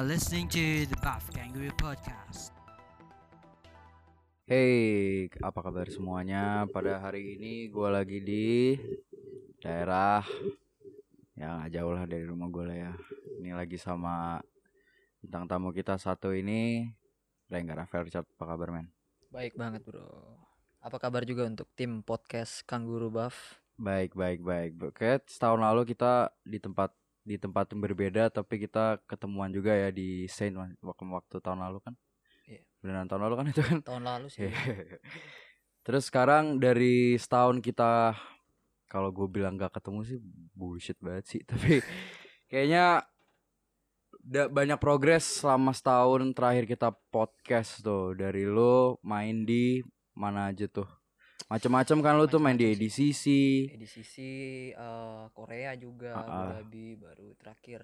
Are listening to the Buff Kangaroo Podcast. Hey, apa kabar semuanya? Pada hari ini gue lagi di daerah yang gak jauh lah dari rumah gue lah ya. Ini lagi sama bintang tamu kita satu ini, Rengga Rafael Richard. Apa kabar men? Baik banget bro. Apa kabar juga untuk tim podcast Kangguru Buff? Baik, baik, baik. Kayak setahun lalu kita di tempat di tempat yang berbeda, tapi kita ketemuan juga ya di Saint waktu, waktu tahun lalu kan? Iya. Beneran tahun lalu kan itu kan? Tahun lalu sih. Terus sekarang dari setahun kita kalau gue bilang gak ketemu sih bullshit banget sih. Tapi kayaknya udah banyak progres selama setahun terakhir kita podcast tuh. Dari lo main di mana aja tuh? Macem-macem kan lo tuh main di EDCC. EDCC eh, Korea juga, Ah, ah. Abu Dhabi baru terakhir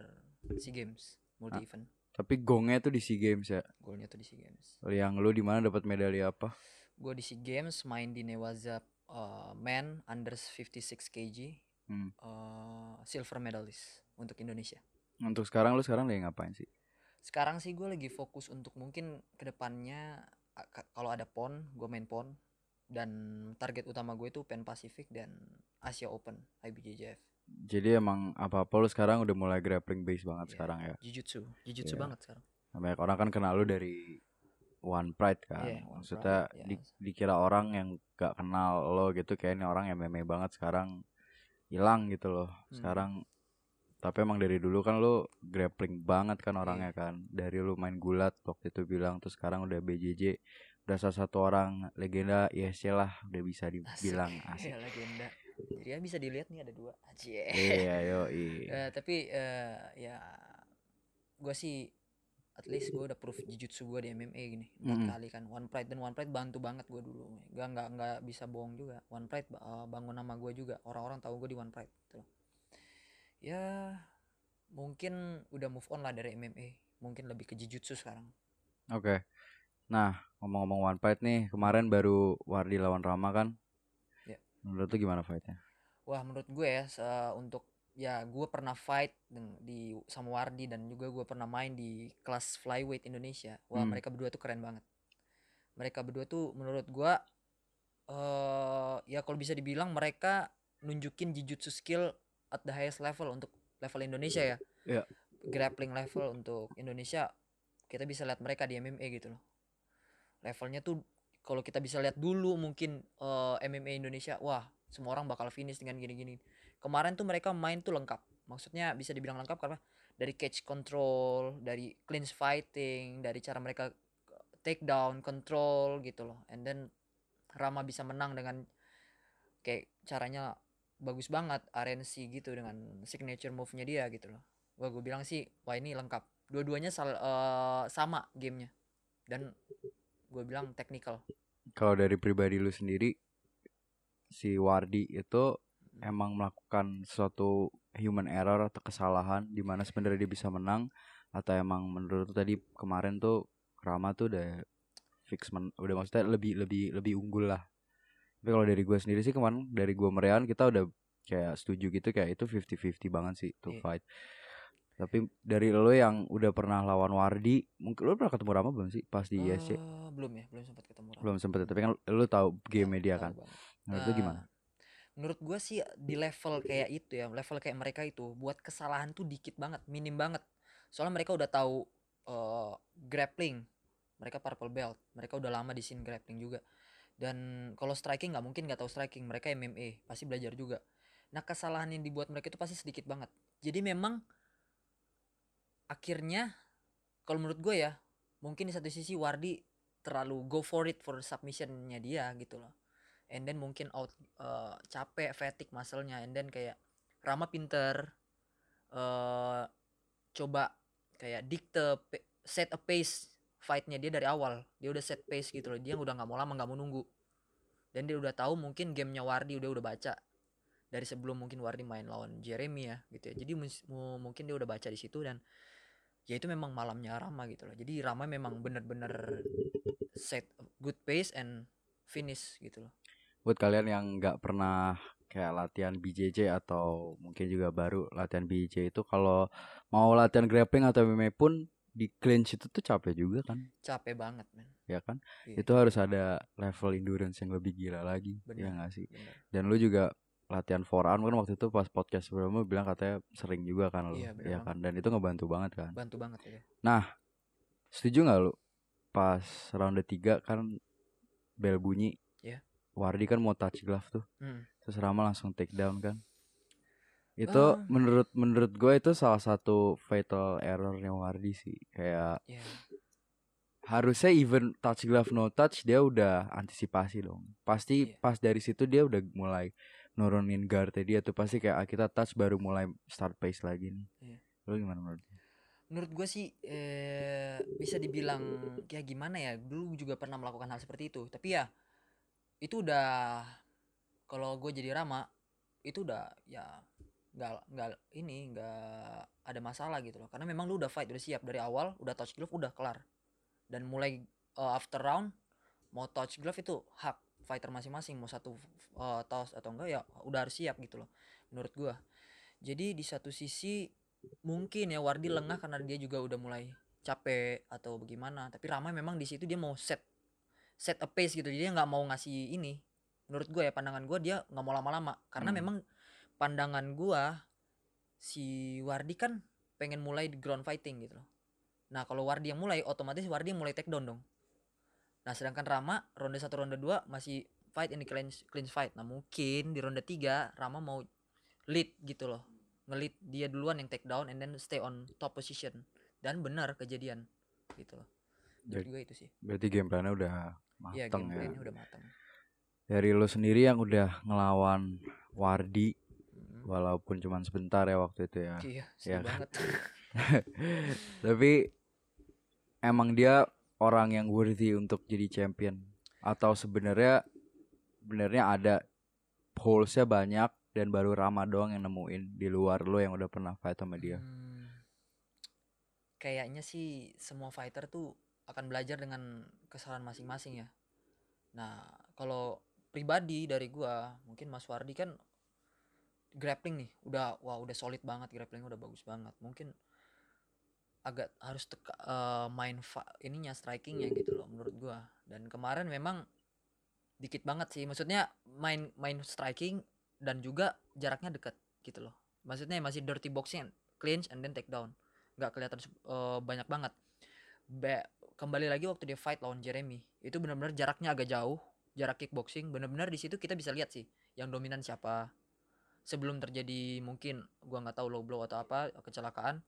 SEA Games multi event. Tapi gongnya tuh di SEA Games ya. Golnya tuh di SEA Games. Yang lo di mana dapat medali apa? Gue di SEA Games main di Newaza eh, men under 56 kg Hmm. eh, silver medalist untuk Indonesia. Untuk sekarang lo sekarang lagi ngapain sih? Sekarang sih gue lagi fokus untuk mungkin ke depannya kalau ada pon, gue main pon dan target utama gue itu Pan Pacific dan Asia Open IBJJF. Jadi emang apa-apa lo sekarang udah mulai grappling base banget Iya. sekarang ya. Jiu-jitsu, jiu-jitsu Iya. banget sekarang. Banyak orang kan kenal lu dari One Pride kan. Iya, One Maksudnya Pride, ya. di- dikira orang yang gak kenal lo gitu kayak ini orang yang meme banget sekarang hilang gitu loh. Hmm. Sekarang tapi emang dari dulu kan lu grappling banget kan orangnya kan. Dari lu main gulat waktu itu bilang terus sekarang udah BJJ udah salah satu orang legenda ISC lah udah bisa dibilang asik. Iya, legenda. Jadi ya bisa dilihat nih ada dua. Aji. Iya yo Eh, tapi eh, ya gue sih at least gue udah proof jujutsu gue di MMA gini empat Mm-mm. kali kan One Pride dan One Pride bantu banget gue dulu gak nggak nggak bisa bohong juga One Pride eh, bangun nama gue juga orang-orang tahu gue di One Pride gitu loh. ya mungkin udah move on lah dari MMA mungkin lebih ke jujutsu sekarang Oke. Nah, ngomong-ngomong One Pride nih, kemarin baru Wardi lawan Rama kan? Ya. Menurut lu gimana fightnya? Wah menurut gue ya se- untuk ya gue pernah fight di sama Wardi dan juga gue pernah main di kelas flyweight Indonesia. Wah Hmm. mereka berdua tuh keren banget. Mereka berdua tuh menurut gue eh ya kalau bisa dibilang mereka nunjukin jujutsu skill at the highest level untuk level Indonesia ya. Iya. Grappling level untuk Indonesia kita bisa lihat mereka di MMA gitu loh. Levelnya tuh kalau kita bisa lihat dulu mungkin eh, MMA Indonesia wah semua orang bakal finish dengan gini-gini. Kemarin tuh mereka main tuh lengkap. Maksudnya bisa dibilang lengkap karena dari catch control, dari clinch fighting, dari cara mereka take down, control gitu loh. And then Rama bisa menang dengan kayak caranya bagus banget RNC gitu dengan signature move-nya dia gitu loh. Wah gue bilang sih wah ini lengkap. Dua-duanya eh, sama gamenya dan gue bilang technical. Kalau dari pribadi lu sendiri, si Wardi itu emang melakukan suatu human error atau kesalahan di mana sebenarnya dia bisa menang atau emang menurut tadi kemarin tuh Rama tuh udah fix men udah maksudnya lebih lebih lebih unggul lah. Tapi kalau dari gue sendiri sih kemarin dari gue Merian kita udah kayak setuju gitu kayak itu 50-50 banget sih to Iya. fight. Tapi dari lo yang udah pernah lawan Wardi, mungkin lo pernah ketemu Rama belum sih pas di ISC? Eh, belum ya, belum sempat ketemu Rama. Belum sempet, tapi kan lu tahu game Tahu- media kan. Menurut lu gimana? Nah, Menurut gua sih di level kayak itu ya, level kayak mereka itu buat kesalahan tuh dikit banget, minim banget. Soalnya mereka udah tahu eh, grappling. Mereka purple belt, mereka udah lama di scene grappling juga. Dan kalau striking nggak mungkin nggak tahu striking, mereka MMA, pasti belajar juga. Nah, kesalahan yang dibuat mereka itu pasti sedikit banget. Jadi memang akhirnya kalau menurut gue ya, mungkin di satu sisi Wardi terlalu go for it for submissionnya dia gitu loh. And then mungkin out eh, capek fatigue muscle-nya. And then kayak Rama pinter eh coba kayak dikte set a pace fight-nya dia dari awal. Dia udah set pace gitu loh. Dia udah nggak mau lama nggak mau nunggu. Dan dia udah tahu mungkin gamenya Wardi udah udah baca. Dari sebelum mungkin Wardi main lawan Jeremy ya gitu ya. Jadi mungkin dia udah baca di situ dan ya itu memang malamnya Rama gitu loh. Jadi Rama memang bener-bener set good pace and finish gitu loh. Buat kalian yang nggak pernah kayak latihan BJJ atau mungkin juga baru latihan BJJ itu kalau mau latihan grappling atau MMA pun di clinch itu tuh capek juga kan? Capek banget men. Ya kan? Iya, itu harus ada level endurance yang lebih gila lagi ya Benar. nggak sih? bener. dan lu juga latihan forearm kan waktu itu pas podcast sebelumnya lu bilang katanya sering juga kan lu. Iya, ya kan? Dan itu ngebantu banget kan. Bantu banget ya setuju nggak lu? Pas ronde 3 kan bel bunyi. Iya. Wardi kan mau touch glove tuh. Hmm. terus Rama langsung take down kan. Itu Ah. menurut menurut gue itu salah satu fatal errornya Wardi sih. Kayak ya harusnya even touch glove no touch dia udah antisipasi dong. Pasti Iya. pas dari situ dia udah mulai nurunin guardnya dia tuh pasti kayak ah, kita touch baru mulai start pace lagi nih. Iya. lu gimana menurut menurut gue sih eh, bisa dibilang kayak gimana ya dulu juga pernah melakukan hal seperti itu. Tapi ya itu udah kalau gue jadi Rama itu udah ya nggak nggak ini nggak ada masalah gitu loh. Karena memang lu udah fight udah siap. Dari awal udah touch glove udah kelar. Dan mulai eh, after round mau touch glove itu hak fighter masing-masing mau satu eh, toss atau enggak ya udah harus siap gitu loh menurut gua. Jadi di satu sisi mungkin ya Wardi lengah karena dia juga udah mulai capek atau bagaimana tapi Rama memang di situ dia mau set set a pace gitu jadi dia nggak mau ngasih ini. Menurut gue ya pandangan gue dia nggak mau lama-lama karena Hmm. memang pandangan gua si Wardi kan pengen mulai di ground fighting gitu loh. Nah kalau Wardi yang mulai otomatis Wardi yang mulai take down dong nah sedangkan Rama ronde satu ronde dua masih fight ini clinch clinch fight. Nah mungkin di ronde 3 Rama mau lead gitu loh. Ngelit dia duluan yang take down and then stay on top position. Dan benar kejadian gitu loh. Jadi- gue itu sih. berarti game plan-nya udah iya mateng game ya. plan-nya udah matang dari lu sendiri yang udah ngelawan Wardi Mm. walaupun cuman sebentar ya waktu itu ya. Iya kan? banget. Tapi emang dia orang yang worthy untuk jadi champion atau sebenarnya sebenarnya ada holesnya banyak dan baru Rama doang yang nemuin di luar lo yang udah pernah fight sama dia Hmm, kayaknya sih semua fighter tuh akan belajar dengan kesalahan masing-masing ya. Nah, kalau pribadi dari gua, mungkin Mas Wardi kan grappling nih, udah wah udah solid banget grapplingnya udah bagus banget. Mungkin agak harus teka, eh, main ininya strikingnya gitu loh menurut gua. Dan kemarin memang dikit banget sih. Maksudnya main main striking dan juga jaraknya dekat gitu loh. Maksudnya masih dirty boxing, clinch and then take down. Nggak kelihatan eh, banyak banget. Be- kembali lagi waktu dia fight lawan Jeremy, itu benar-benar jaraknya agak jauh, jarak kickboxing. Benar-benar di situ kita bisa lihat sih yang dominan siapa. Sebelum terjadi mungkin gua nggak tahu low blow atau apa kecelakaan,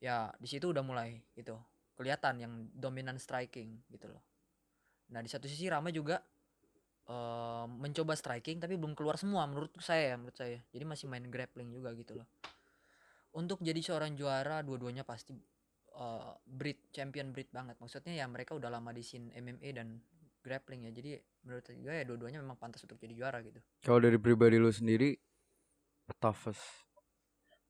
ya di situ udah mulai gitu kelihatan yang dominan striking gitu loh. Nah di satu sisi Rama juga eh, mencoba striking tapi belum keluar semua menurut saya ya menurut saya. Jadi masih main grappling juga gitu loh. Untuk jadi seorang juara dua-duanya pasti eh, breed champion breed banget. Maksudnya ya mereka udah lama di scene MMA dan grappling ya. Jadi menurut gue ya dua-duanya memang pantas untuk jadi juara gitu. kalau dari pribadi lu sendiri toughest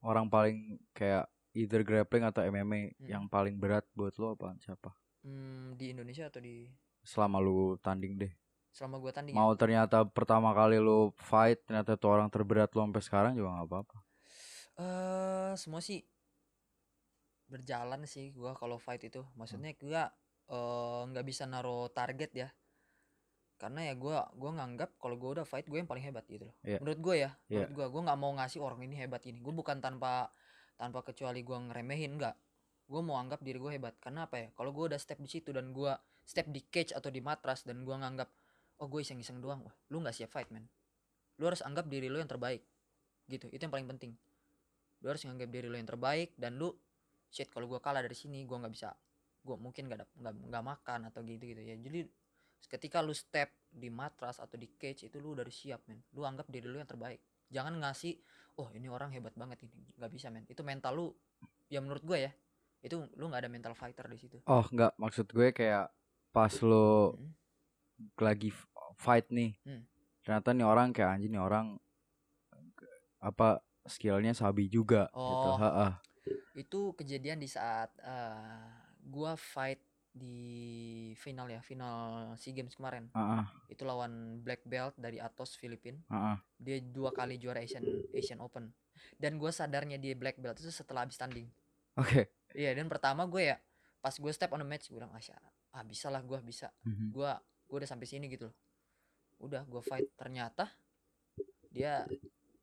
orang paling kayak either grappling atau MMA Hmm. yang paling berat buat lu apa? Siapa? Hmm, di Indonesia atau di selama lu tanding deh. Selama gua tanding ya? mau ternyata pertama kali lu fight ternyata itu orang terberat lu sampai sekarang juga nggak apa-apa. Eh semua sih berjalan sih gua kalau fight itu. Maksudnya gua eh, nggak bisa naro target ya. Karena ya gua gua nganggap kalau gua udah fight gue yang paling hebat gitu loh. Iya. menurut gue ya Iya. menurut gua gua nggak mau ngasih orang ini hebat ini gue bukan tanpa tanpa kecuali gua ngeremehin enggak gue mau anggap diri gue hebat. Karena apa ya? Kalau gue udah step di situ dan gua step di cage atau di matras dan gua nganggap oh gue iseng-iseng doang. Wah lu nggak siap fight man. Lu harus anggap diri lu yang terbaik. Gitu. Itu yang paling penting. Lu harus nganggap diri lu yang terbaik dan lu shit kalau gua kalah dari sini gua nggak bisa gua mungkin nggak nggak nggak makan atau gitu gitu ya. Jadi ketika lu step di matras atau di cage itu lu udah siap men. Lu anggap diri lu yang terbaik. Jangan ngasih oh ini orang hebat banget ini nggak bisa men itu mental lu ya menurut gua ya itu lu nggak ada mental fighter di situ oh nggak maksud gue kayak pas lu Hmm. lagi fight nih Hmm. ternyata nih orang kayak anjing nih orang apa skillnya sabi juga gitu Oh. Ha-ha. itu kejadian di saat eh, gua fight di final ya final sea games kemarin. Ha-ha. itu lawan black belt dari Atos Filipina. Ha-ha. dia dua kali juara Asian Asian Open. Dan gue sadarnya dia black belt itu setelah habis tanding. Oke. Iya dan pertama gue ya pas gue step on the match gue bilang ah, sya- ah bisa lah gue bisa. Mhm. gue gue udah sampai sini gitu loh. Udah gue fight. Ternyata dia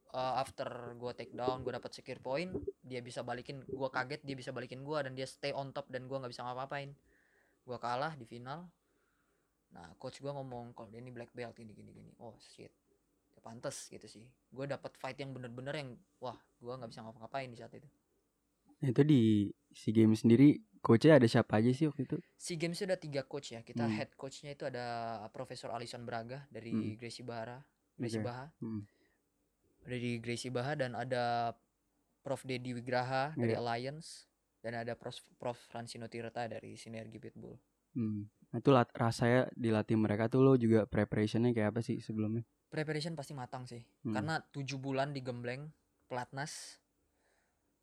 uh, after gue take down gue dapat secure point dia bisa balikin gue kaget dia bisa balikin gue dan dia stay on top dan gue nggak bisa ngapa-ngapain gue kalah di final nah coach gue ngomong kalau dia ini black belt ini gini gini oh shit ya pantes gitu sih gue dapat fight yang bener-bener yang wah gue nggak bisa ngapa-ngapain di saat itu Nah, itu di si game sendiri coachnya ada siapa aja sih waktu itu? Si games itu ada tiga coach ya. Kita Hmm. head coachnya itu ada Profesor Alison Braga dari Hmm. Gracie Bahara, Gracie Oke. Baha, Hmm. dari Gracie Baha dan ada Prof Dedi Wigraha dari Iya. Alliance dan ada Prof Prof Francino Tirta dari Sinergi Pitbull. Hmm. Nah, itu lat- rasanya dilatih mereka tuh lo juga preparationnya kayak apa sih sebelumnya? Preparation pasti matang sih, Hmm. karena tujuh bulan di Gembleng, pelatnas,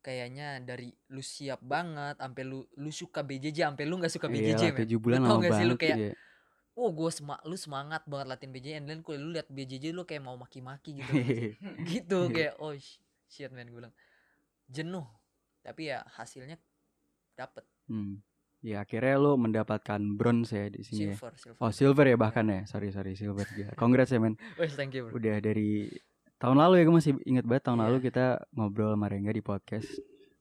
kayaknya dari lu siap banget, sampai lu lu suka BJJ, sampai lu nggak suka BJJ, men. tujuh bulan Lu lama nggak sih lu banget kayak ya. oh gue sema lu semangat banget latihan BJJ and then lu liat BJJ lu kayak mau maki-maki gitu gitu kayak oh sh- shit man gue bilang jenuh tapi ya hasilnya dapet Hmm. Ya akhirnya lo mendapatkan bronze ya di sini ya. silver silver Oh silver ya bahkan ya. Sorry sorry silver juga. Congrats ya men. Wes, thank you bro Udah dari tahun lalu ya gue masih inget banget tahun Iya. lalu kita ngobrol sama Rengga di podcast.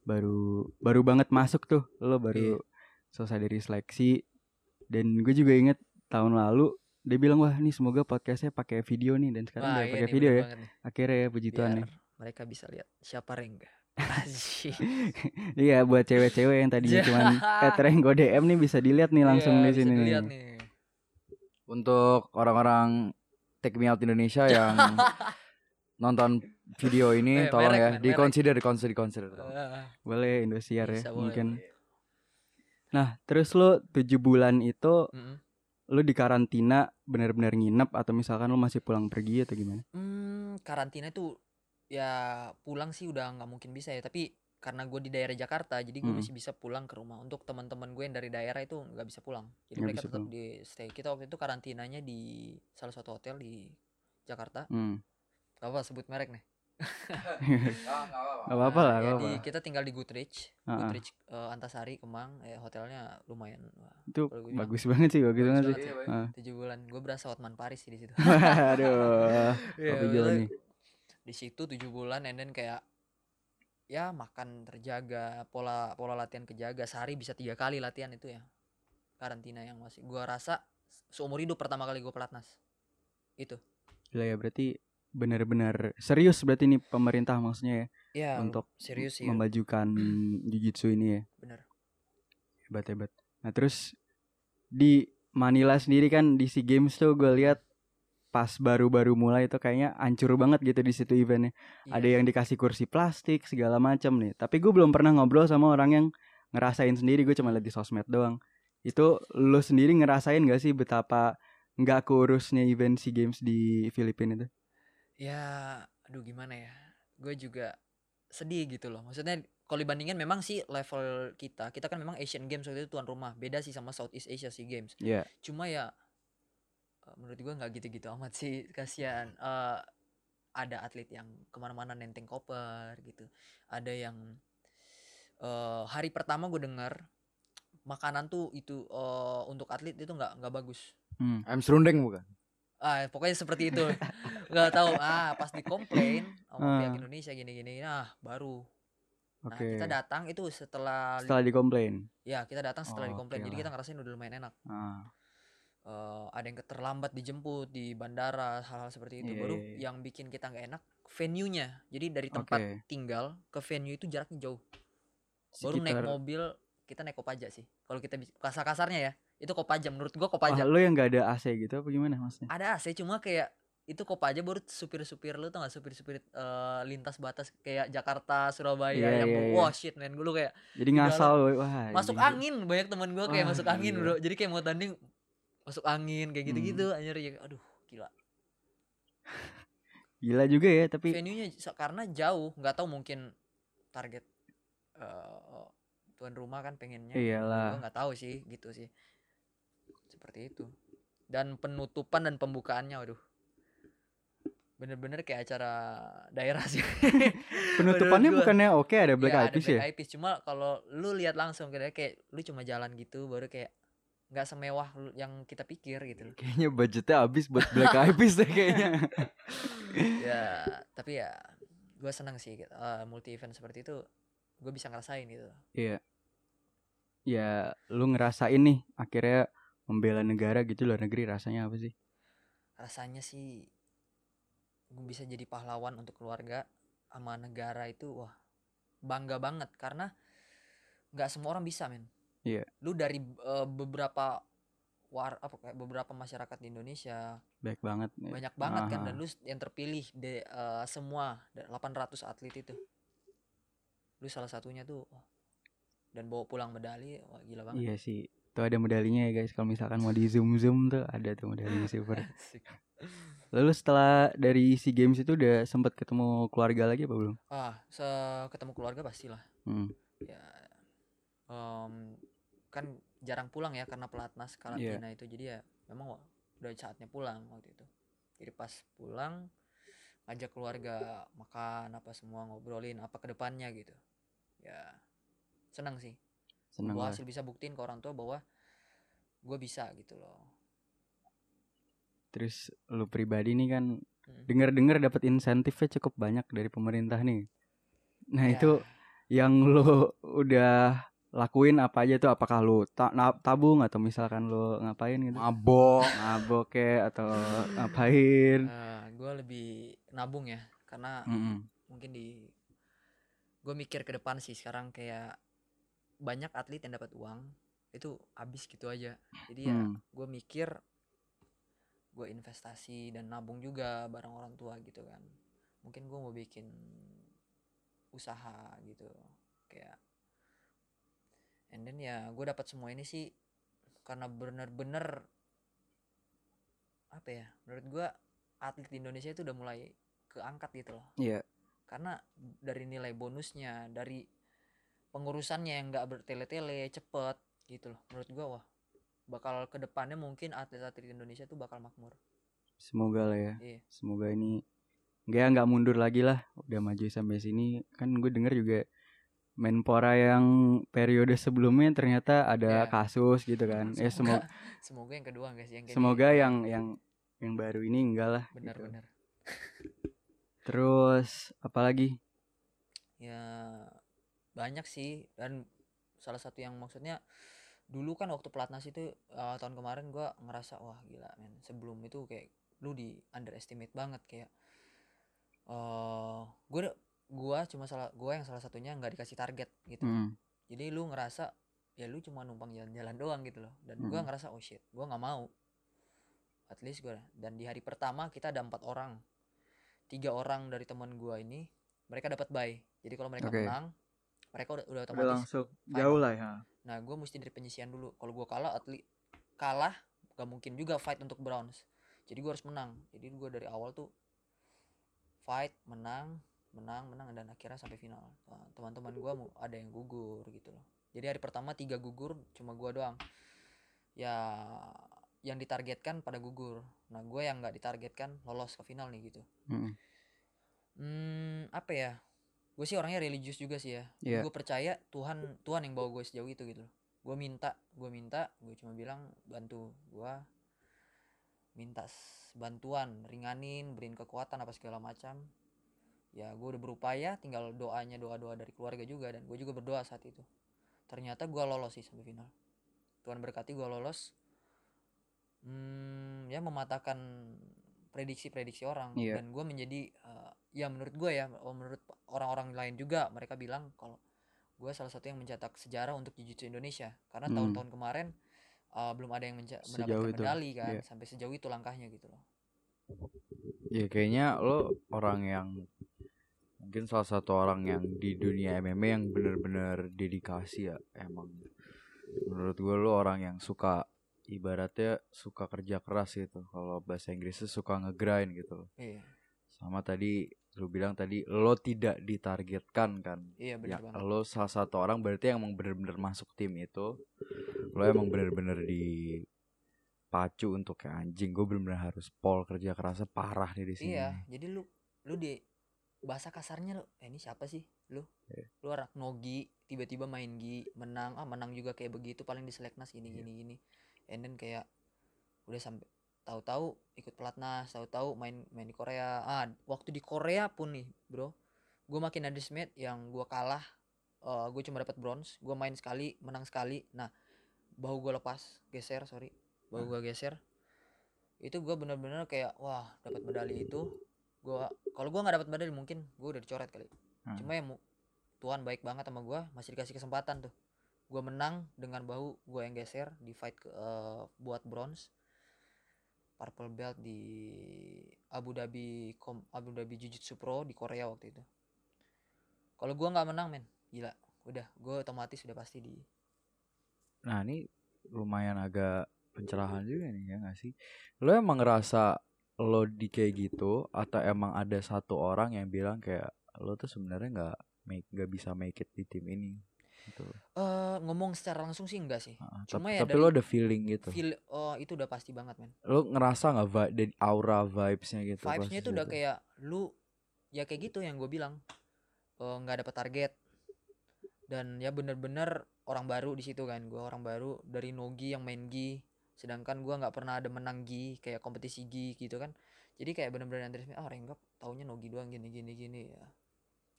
Baru baru banget masuk tuh. Lo baru Iya. selesai dari seleksi. Dan gue juga inget tahun lalu dia bilang wah nih semoga podcastnya pakai video nih dan sekarang Wah, udah iya pakai video ya. nih. Akhirnya ya puji Tuhan nih. mereka bisa lihat siapa Rengga. Iya buat cewek-cewek yang tadinya Ja. cuman eh Renggo DM nih bisa dilihat nih langsung Iya, di bisa sini dilihat nih. nih Untuk orang-orang Take Me Out Indonesia yang nonton video ini Eh, tolong merek, ya men, merek. diconsider diconsider diconsider. Ah, Boleh Indosiar ya boleh, mungkin. boleh. Nah, terus lo tujuh bulan itu Mm-mm. lo di karantina benar-benar nginep atau misalkan lo masih pulang pergi atau gimana? Hmm, karantina itu ya pulang sih udah nggak mungkin bisa ya. Tapi karena gue di daerah Jakarta, jadi gue Mm. masih bisa pulang ke rumah. Untuk teman-teman gue yang dari daerah itu nggak bisa pulang. Jadi Nggak mereka tetap pulang. di stay. Kita waktu itu karantinanya di salah satu hotel di Jakarta. Hmm. Gak apa sebut merek nih. Gak apa-apa lah, Nah, gak ya, apa. di- kita tinggal di Goodrich, Ah, ah. Goodrich eh, Antasari Kemang. Ya, hotelnya lumayan. Wah, Itu gue bilang, bagus banget sih, bagus bagus banget sih. Tujuh bulan. Gue berasa Hotman Paris sih di situ. Aduh, Iya, di situ tujuh bulan and then kayak ya makan terjaga pola pola latihan kejaga sehari bisa tiga kali latihan itu ya karantina yang masih. Gua rasa seumur hidup pertama kali gue pelatnas. Itu. Gila ya berarti benar-benar serius berarti ini pemerintah maksudnya ya ya untuk serius sih. memajukan jujitsu ini ya. bener Hebat hebat. Nah terus di Manila sendiri kan di SEA Games tuh gue lihat pas baru-baru mulai itu kayaknya hancur banget gitu di situ eventnya. Iya. Ada yang dikasih kursi plastik segala macam nih. Tapi gue belum pernah ngobrol sama orang yang ngerasain sendiri. Gue cuma lihat di sosmed doang. Itu lo sendiri ngerasain gak sih betapa nggak keurusnya event SEA Games di Filipina itu? ya aduh gimana ya gue juga sedih gitu loh maksudnya kalau dibandingin memang sih level kita kita kan memang Asian Games waktu itu tuan rumah beda sih sama Southeast Asia Sea Games Iya. cuma ya menurut gua nggak gitu-gitu amat sih kasihan Eh, ada atlet yang ke mana-mana nenteng koper gitu ada yang eh hari pertama gue dengar makanan tuh itu eh, untuk atlet itu nggak nggak bagus Hmm. I'm serundeng bukan? ah pokoknya seperti itu nggak tahu ah pas dikomplain sama pihak Ah. Indonesia gini-gini nah baru nah Oke. kita datang itu setelah, Setelah dikomplain. ya kita datang setelah Oh, dikomplain oke jadi lah. kita ngerasain udah lumayan enak Ah. Eh, ada yang terlambat dijemput di bandara hal-hal seperti itu Iya, baru iya, iya. yang bikin kita nggak enak venue-nya jadi dari tempat Oke. tinggal ke venue itu jaraknya jauh baru naik mobil kita naik kopaja sih kalau kita kasar-kasarnya ya itu kopaja menurut gua Wah, kopaja lo yang gak ada AC gitu apa gimana maksudnya? ada AC cuma kayak itu kopaja baru supir-supir lu tau gak supir-supir eh, lintas batas kayak Jakarta Surabaya Iya, yang iya, iya. wah shit men gue lu kayak Jadi Di ngasal wah. masuk angin banyak teman gue kayak Wah, masuk angin gila. bro jadi kayak mau tanding masuk angin kayak Hmm. gitu-gitu anjir ya aduh gila Gila juga ya tapi venue-nya karena jauh nggak tahu mungkin target eh, tuan rumah kan pengennya Iyalah. nggak tahu sih gitu sih seperti itu dan penutupan dan pembukaannya waduh bener-bener kayak acara daerah sih Penutupannya bukannya oke ada Black Iya, Eyed Peas Black ya? Eyed Peas. cuma kalau lu lihat langsung kayak kayak lu cuma jalan gitu baru kayak nggak semewah yang kita pikir gitu loh. Kayaknya budgetnya habis buat Black Eyed Peas deh kayaknya. ya tapi ya gue seneng sih eh, multi event seperti itu gue bisa ngerasain gitu Iya. Ya, lu ngerasain nih akhirnya membela negara gitu luar negeri rasanya apa sih? rasanya sih gue bisa jadi pahlawan untuk keluarga sama negara itu wah bangga banget karena nggak semua orang bisa men Iya. lu dari eh, beberapa war apa kayak beberapa masyarakat di Indonesia Baik banget. ya. banyak banget kan Aha. dan lu yang terpilih de eh, semua da- 800 atlet itu lu salah satunya tuh dan bawa pulang medali wah gila banget Iya sih. Tuh ada medalinya ya guys. Kalau misalkan mau di zoom zoom tuh ada tuh medalinya super. Asik. Lalu setelah dari si games itu udah sempat ketemu keluarga lagi apa belum? ah se ketemu keluarga pastilah Hmm. ya em, kan jarang pulang ya karena pelatnas karantina itu. Jadi ya memang wah, udah saatnya pulang waktu itu. Jadi pas pulang ngajak keluarga makan apa semua ngobrolin apa ke depannya gitu. Ya senang sih. Seneng gue hasil bisa buktiin ke orang tua bahwa gue bisa gitu loh. Terus lu pribadi nih kan Mm. dengar-dengar dapat insentifnya cukup banyak dari pemerintah nih. Nah, Ya, itu yang lu udah lakuin apa aja tuh apakah lu ta- tabung atau misalkan lu ngapain gitu Mabok. mabok kayak atau ngapain gue lebih nabung ya karena Mm-mm. mungkin di gue mikir ke depan sih sekarang kayak banyak atlet yang dapat uang itu habis gitu aja jadi ya Hmm. gue mikir gue investasi dan nabung juga bareng orang tua gitu kan mungkin gue mau bikin usaha gitu kayak and then ya gue dapat semua ini sih karena bener-bener apa ya menurut gue atlet di Indonesia itu udah mulai keangkat gitu loh. Iya. karena dari nilai bonusnya dari pengurusannya yang nggak bertele-tele cepet gitu loh. Menurut gua wah bakal ke depannya mungkin atlet-atlet Indonesia tuh bakal makmur. Semoga lah ya. Iya. Semoga ini nggak nggak mundur lagi lah. Udah maju sampai sini. Kan gue denger juga Menpora yang periode sebelumnya ternyata ada Iya. kasus gitu kan. Ya semoga semoga yang kedua enggak sih yang semoga yang yang yang baru ini enggak lah gitu. benar-benar terus apalagi ya banyak sih. Dan salah satu yang maksudnya dulu kan waktu pelatnas itu eh, tahun kemarin gua ngerasa wah gila men. Sebelum itu kayak lu di underestimate banget. Kayak eh gue gua cuma salah gua yang salah satunya nggak dikasih target gitu. Hmm. jadi lu ngerasa ya lu cuma numpang jalan-jalan doang gitu loh. Dan gua Mm. ngerasa oh shit gua nggak mau. At least gua dan di hari pertama kita ada empat orang. Tiga orang dari teman gua ini mereka dapat bye. Jadi kalau mereka Oke. menang mereka udah, udah otomatis jauh lah ya. Nah gue mesti dari penyisian dulu. Kalau gua kalah atlet kalah gak mungkin juga fight untuk bronze jadi gua harus menang. Jadi gua dari awal tuh fight menang menang menang dan akhirnya sampai final. Nah, teman-teman gua mau ada yang gugur gitu loh. Jadi hari pertama tiga gugur cuma gua doang. Ya yang ditargetkan pada gugur. Nah gue yang nggak ditargetkan lolos ke final nih gitu. Mm. hmm apa ya? Gue sih orangnya religius juga sih ya. Iya. gue percaya Tuhan Tuhan yang bawa gue sejauh itu gitu loh. Gue minta gue minta gue cuma bilang bantu gue minta bantuan ringanin beriin kekuatan apa segala macam ya gue udah berupaya tinggal doanya doa doa dari keluarga juga dan gue juga berdoa saat itu. Ternyata gue lolos sih sampai final. Tuhan berkati gue lolos. Hmm, ya mematahkan prediksi-prediksi orang. Iya. dan gue menjadi eh, ya menurut gue ya oh, menurut orang-orang lain juga mereka bilang kalau gue salah satu yang mencetak sejarah untuk jiu-jitsu Indonesia. Karena Hmm. tahun-tahun kemarin eh, belum ada yang Sejauh mendapatkan itu, medali kan. Iya. sampai sejauh itu langkahnya gitu loh. Ya kayaknya lo orang yang mungkin salah satu orang yang di dunia MMA yang bener-bener dedikasi ya emang. Menurut gue lo orang yang suka ibaratnya suka kerja keras gitu. Kalau bahasa Inggrisnya suka ngegrind gitu. loh. iya Sama tadi lu bilang tadi lo tidak ditargetkan kan. iya Ya, benar banget lo salah satu orang berarti yang emang bener-bener masuk tim itu. Lo emang bener-bener di pacu untuk kayak anjing gue bener-bener harus pol kerja kerasnya parah nih di sini Iya, jadi lu lu di bahasa kasarnya lu, eh ini siapa sih lu? Iya. Lu anak nogi, tiba-tiba main gi, menang, ah menang juga kayak begitu paling di seleknas gini Iya. gini gini. And then kayak udah sampai tahu-tahu ikut pelatnas, tahu-tahu main main di Korea. Ah, waktu di Korea pun nih, Bro. Gue makin underestimate yang gua kalah eh gue cuma dapat bronze, gue main sekali, menang sekali. Nah, bahu gue lepas, geser, sorry. Bahu gue geser. Itu gue bener-bener kayak wah, dapat medali itu gua kalau gua nggak dapat medali mungkin gua udah dicoret kali. Hmm. cuma ya Tuhan baik banget sama gua masih dikasih kesempatan tuh. Gua menang dengan bahu gua yang geser di fight ke, eh, buat bronze. Purple belt di Abu Dhabi Kom- Abu Dhabi Jiu Jitsu Pro di Korea waktu itu. Kalau gua nggak menang men gila. Udah gua otomatis sudah pasti di Nah ini lumayan agak pencerahan juga nih ya gak sih? Lo emang ngerasa lo di kayak gitu atau emang ada satu orang yang bilang kayak lo tuh sebenarnya nggak make nggak bisa make it di tim ini gitu. eh ngomong secara langsung sih enggak sih Ah, Cuma tapi, ya tapi lo ada feeling gitu. feel oh itu udah pasti banget men Lo ngerasa nggak vi- dari aura vibesnya gitu? vibesnya di tuh udah situ? kayak lu ya kayak gitu yang gue bilang Eh, nggak dapat target dan ya bener-bener orang baru di situ kan gue orang baru dari nogi yang main gi sedangkan gua nggak pernah ada menang gi kayak kompetisi gi gitu kan jadi kayak bener-bener underestimate ah renggap taunya nogi doang gini gini gini ya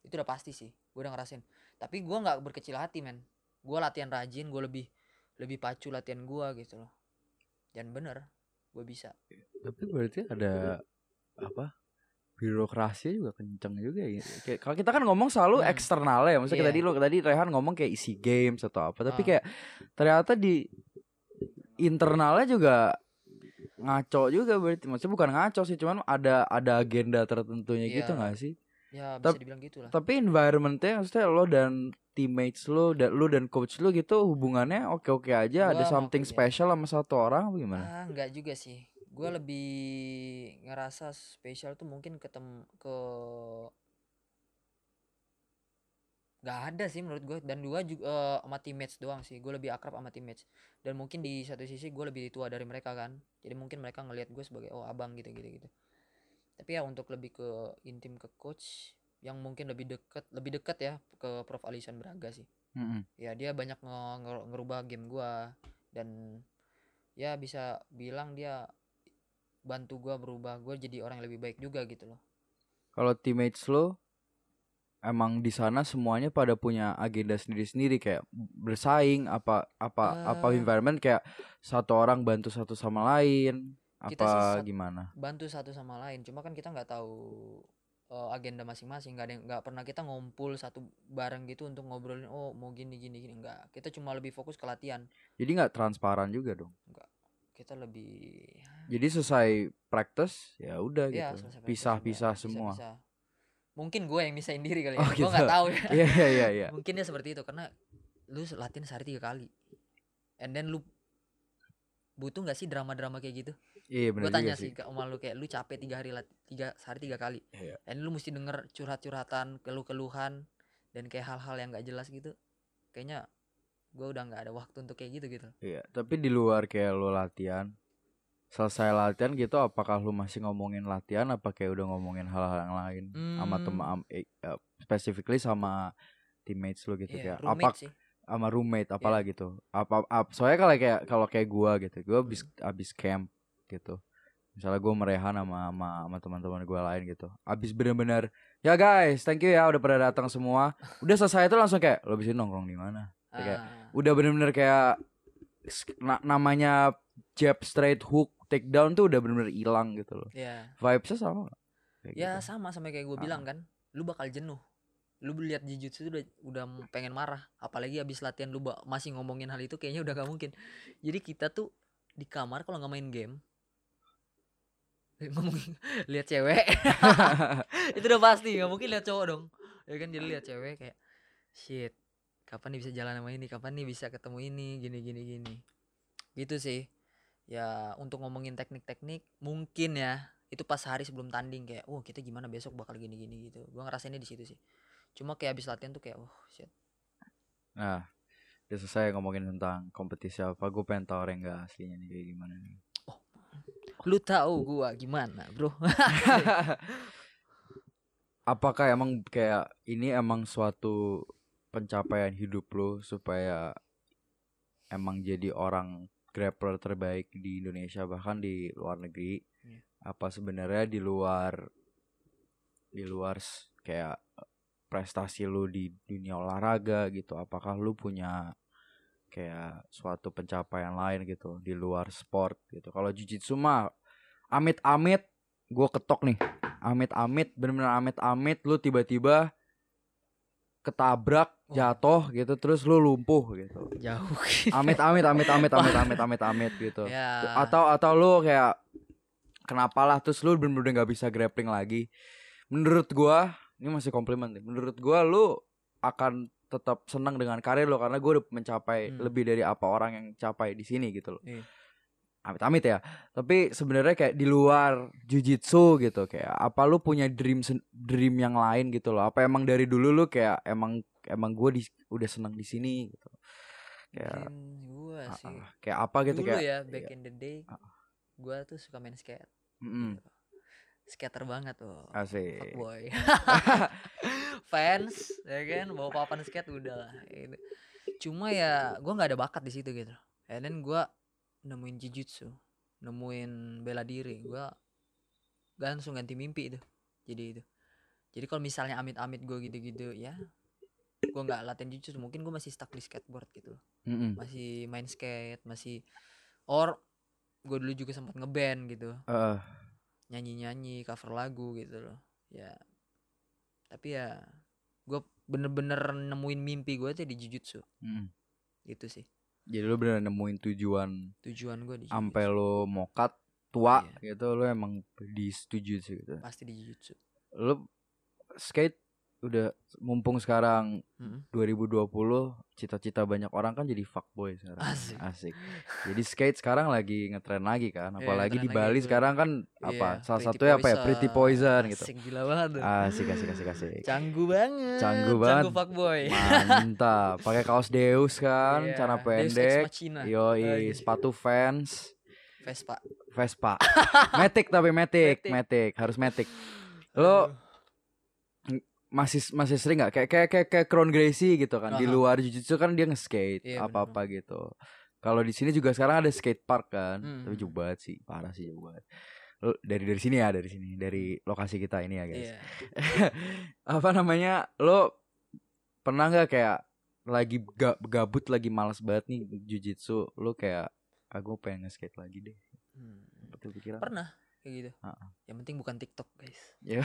itu udah pasti sih gue udah ngerasain tapi gua nggak berkecil hati men gue latihan rajin gue lebih lebih pacu latihan gua gitu loh dan bener gue bisa Tapi berarti ada apa? Birokrasi juga kenceng juga ya. Kayak kalau kita kan ngomong selalu Hmm. eksternal ya. Maksudnya kayak Iya. tadi lo tadi Rehan ngomong kayak isi games atau apa. Tapi Ah. kayak ternyata di internalnya juga ngaco juga berarti. Maksudnya bukan ngaco sih, cuman ada ada agenda tertentunya gitu Iya. nggak sih? ya bisa Tap- dibilang gitu lah Tapi environmentnya maksudnya lo dan teammates lo dan lo dan coach lo gitu hubungannya oke-oke aja. Gua ada something ya. special sama satu orang apa gimana? Ah, enggak juga sih. Gue lebih ngerasa spesial tuh mungkin ketemu ke nggak ada sih menurut gue. Dan dua juga eh, sama teammates doang sih. Gue lebih akrab sama teammates. Dan mungkin di satu sisi gue lebih tua dari mereka kan. Jadi mungkin mereka ngelihat gue sebagai oh abang gitu gitu gitu. Tapi ya untuk lebih ke intim ke coach yang mungkin lebih deket lebih dekat ya ke Prof. Alisan Braga sih. Mm-mm. ya dia banyak nge- nge- ngerubah game gua. Dan ya bisa bilang dia bantu gua berubah. Gua jadi orang yang lebih baik juga gitu loh. Kalau teammates lo emang di sana semuanya pada punya agenda sendiri-sendiri kayak bersaing apa apa apa Eh. environment kayak satu orang bantu satu sama lain Kita apa gimana? bantu satu sama lain cuma kan kita nggak tahu eh, agenda masing-masing nggak ada yang- nggak pernah kita ngumpul satu bareng gitu untuk ngobrolin oh mau gini gini gini enggak kita cuma lebih fokus ke latihan Jadi nggak transparan juga dong. kita lebih Jadi selesai practice ya udah ya gitu. Pisah-pisah semua. pisah-pisah. Mungkin gue yang misahin diri kali ya Oh, gue gitu. nggak tahu ya Iya iya iya iya. mungkin dia seperti itu karena lu latihan sehari tiga kali and then lu butuh nggak sih drama-drama kayak gitu Iya gue benar tanya juga sih sih. ke oma lu kayak lu capek tiga hari lat tiga sehari tiga kali Iya. and lu mesti denger curhat-curhatan keluh-keluhan dan kayak hal-hal yang nggak jelas gitu kayaknya gue udah nggak ada waktu untuk kayak gitu gitu Iya, tapi di luar kayak lo latihan selesai latihan gitu apakah lu masih ngomongin latihan? Apa kayak udah ngomongin hal-hal yang lain sama Hmm. teman am- eh, eh, specifically sama teammates lu gitu Iya, kayak? apa sih. sama roommate Iya. apalah gitu apa, ap- soalnya kalau kayak kalau kayak gua gitu gua abis Hmm. abis camp gitu. Misalnya gua merehan sama sama, sama teman-teman gua lain gitu. Abis bener-bener ya guys thank you ya udah pada datang semua. Udah selesai itu langsung kayak lo bisa nongkrong di mana? Ya kayak, Ah, udah bener-bener kayak na- namanya jab straight hook takedown tuh udah bener-bener hilang gitu loh. Ya vibesnya sama? Kayak ya gitu. sama sama kayak gue Ah. bilang kan lu bakal jenuh. Lu lihat jujutsu udah udah pengen marah. Apalagi habis latihan lu masih ngomongin hal itu kayaknya udah gak mungkin. Jadi kita tuh di kamar kalau nggak main game ngomongin lihat cewek. Itu udah pasti nggak mungkin lihat cowok dong. Ya kan jadi lihat cewek kayak shit kapan nih bisa jalan sama ini? Kapan nih bisa ketemu ini? Gini gini gini. Gitu sih ya untuk ngomongin teknik-teknik mungkin ya itu pas hari sebelum tanding kayak oh kita gimana besok bakal gini gini gitu. Gua ngerasainnya di situ sih. Cuma kayak habis latihan tuh kayak oh shit. Nah udah selesai ngomongin tentang kompetisi apa gue pengen tau Rengga aslinya nih kayak gimana nih. Lu tahu gua gimana bro. Apakah emang kayak ini emang suatu pencapaian hidup lo supaya emang jadi orang grappler terbaik di Indonesia bahkan di luar negeri? Iya. Apa sebenarnya di luar di luar kayak prestasi lu di dunia olahraga gitu? Apakah lu punya kayak suatu pencapaian lain gitu di luar sport gitu? Kalau jujitsu mah amit-amit gue ketok nih amit-amit bener-bener amit-amit lu tiba-tiba ketabrak Wah. jatuh gitu terus lu lumpuh gitu jauh amit-amit amit-amit amit-amit amit-amit gitu ya atau atau lu kayak kenapa lah terus lu bener-bener nggak bisa grappling lagi menurut gua ini masih komplimen nih menurut gua lu akan tetap senang dengan karir lo karena gue udah mencapai Hmm. lebih dari apa orang yang capai di sini gitu loh Iya. Amit-amit ya tapi sebenarnya kayak di luar jujitsu gitu kayak apa lu punya dream dream yang lain gitu loh apa emang dari dulu lu kayak emang emang gue di, udah senang di sini gitu kayak Dream gua ah, sih ah, kayak apa gitu dulu kayak ya back iya. in the day Ah. gua tuh suka main skate Mm-mm. gitu. skater banget tuh asik boy fans ya kan bawa papan skate udah lah gitu. cuma ya gua nggak ada bakat di situ gitu and then gua nemuin jujutsu nemuin bela diri. Gua langsung ganti mimpi itu jadi itu. Jadi kalau misalnya amit-amit gue gitu-gitu ya gue nggak latihan jujutsu mungkin gue masih stuck di skateboard gitu Mm-mm. masih main skate masih or gue dulu juga sempat ngeband gitu. Eh, nyanyi nyanyi cover lagu gitu loh ya. Tapi ya gue bener-bener nemuin mimpi gue tuh di jujutsu mm. gitu sih jadi lu bener nemuin tujuan tujuan gue di sampai lu mokat tua Iya. gitu lu emang disetujui sih gitu. Pasti di jujutsu. Lu skate udah mumpung sekarang Mm-mm. 2020 cita-cita banyak orang kan jadi fuckboy sekarang Asik. asik jadi skate sekarang lagi ngetren lagi kan Iya, apalagi di ngetren lagi Bali tuh. sekarang kan apa Iya, salah satunya apa ya Pretty Poison gitu asik gila banget tuh. asik asik asik asik canggu banget Canggu banget. canggu fuckboy mantap pakai kaos Deus kan Iya, celana Deus Ex pendek yoi Aduh. sepatu fans Vespa Vespa Matic tapi Matic Matic. Matic harus Matic lo. Masih masih sering nggak? Kayak kayak kayak kayak Crown Gracie gitu kan. Di Aha. luar jujutsu kan dia nge-skate Iya, apa apa gitu. Kalau di sini juga sekarang ada skate park kan Hmm. tapi jauh banget sih. Parah sih jauh banget. Dari dari sini ya dari sini. Dari lokasi kita ini ya guys. Iya. Apa namanya? Lo pernah nggak kayak lagi ga- gabut lagi malas banget nih jujitsu lo kayak aku pengen nge-skate lagi deh. Hmm. betul pikiran? Pernah kayak gitu Ha-ha. yang penting bukan TikTok guys Ya.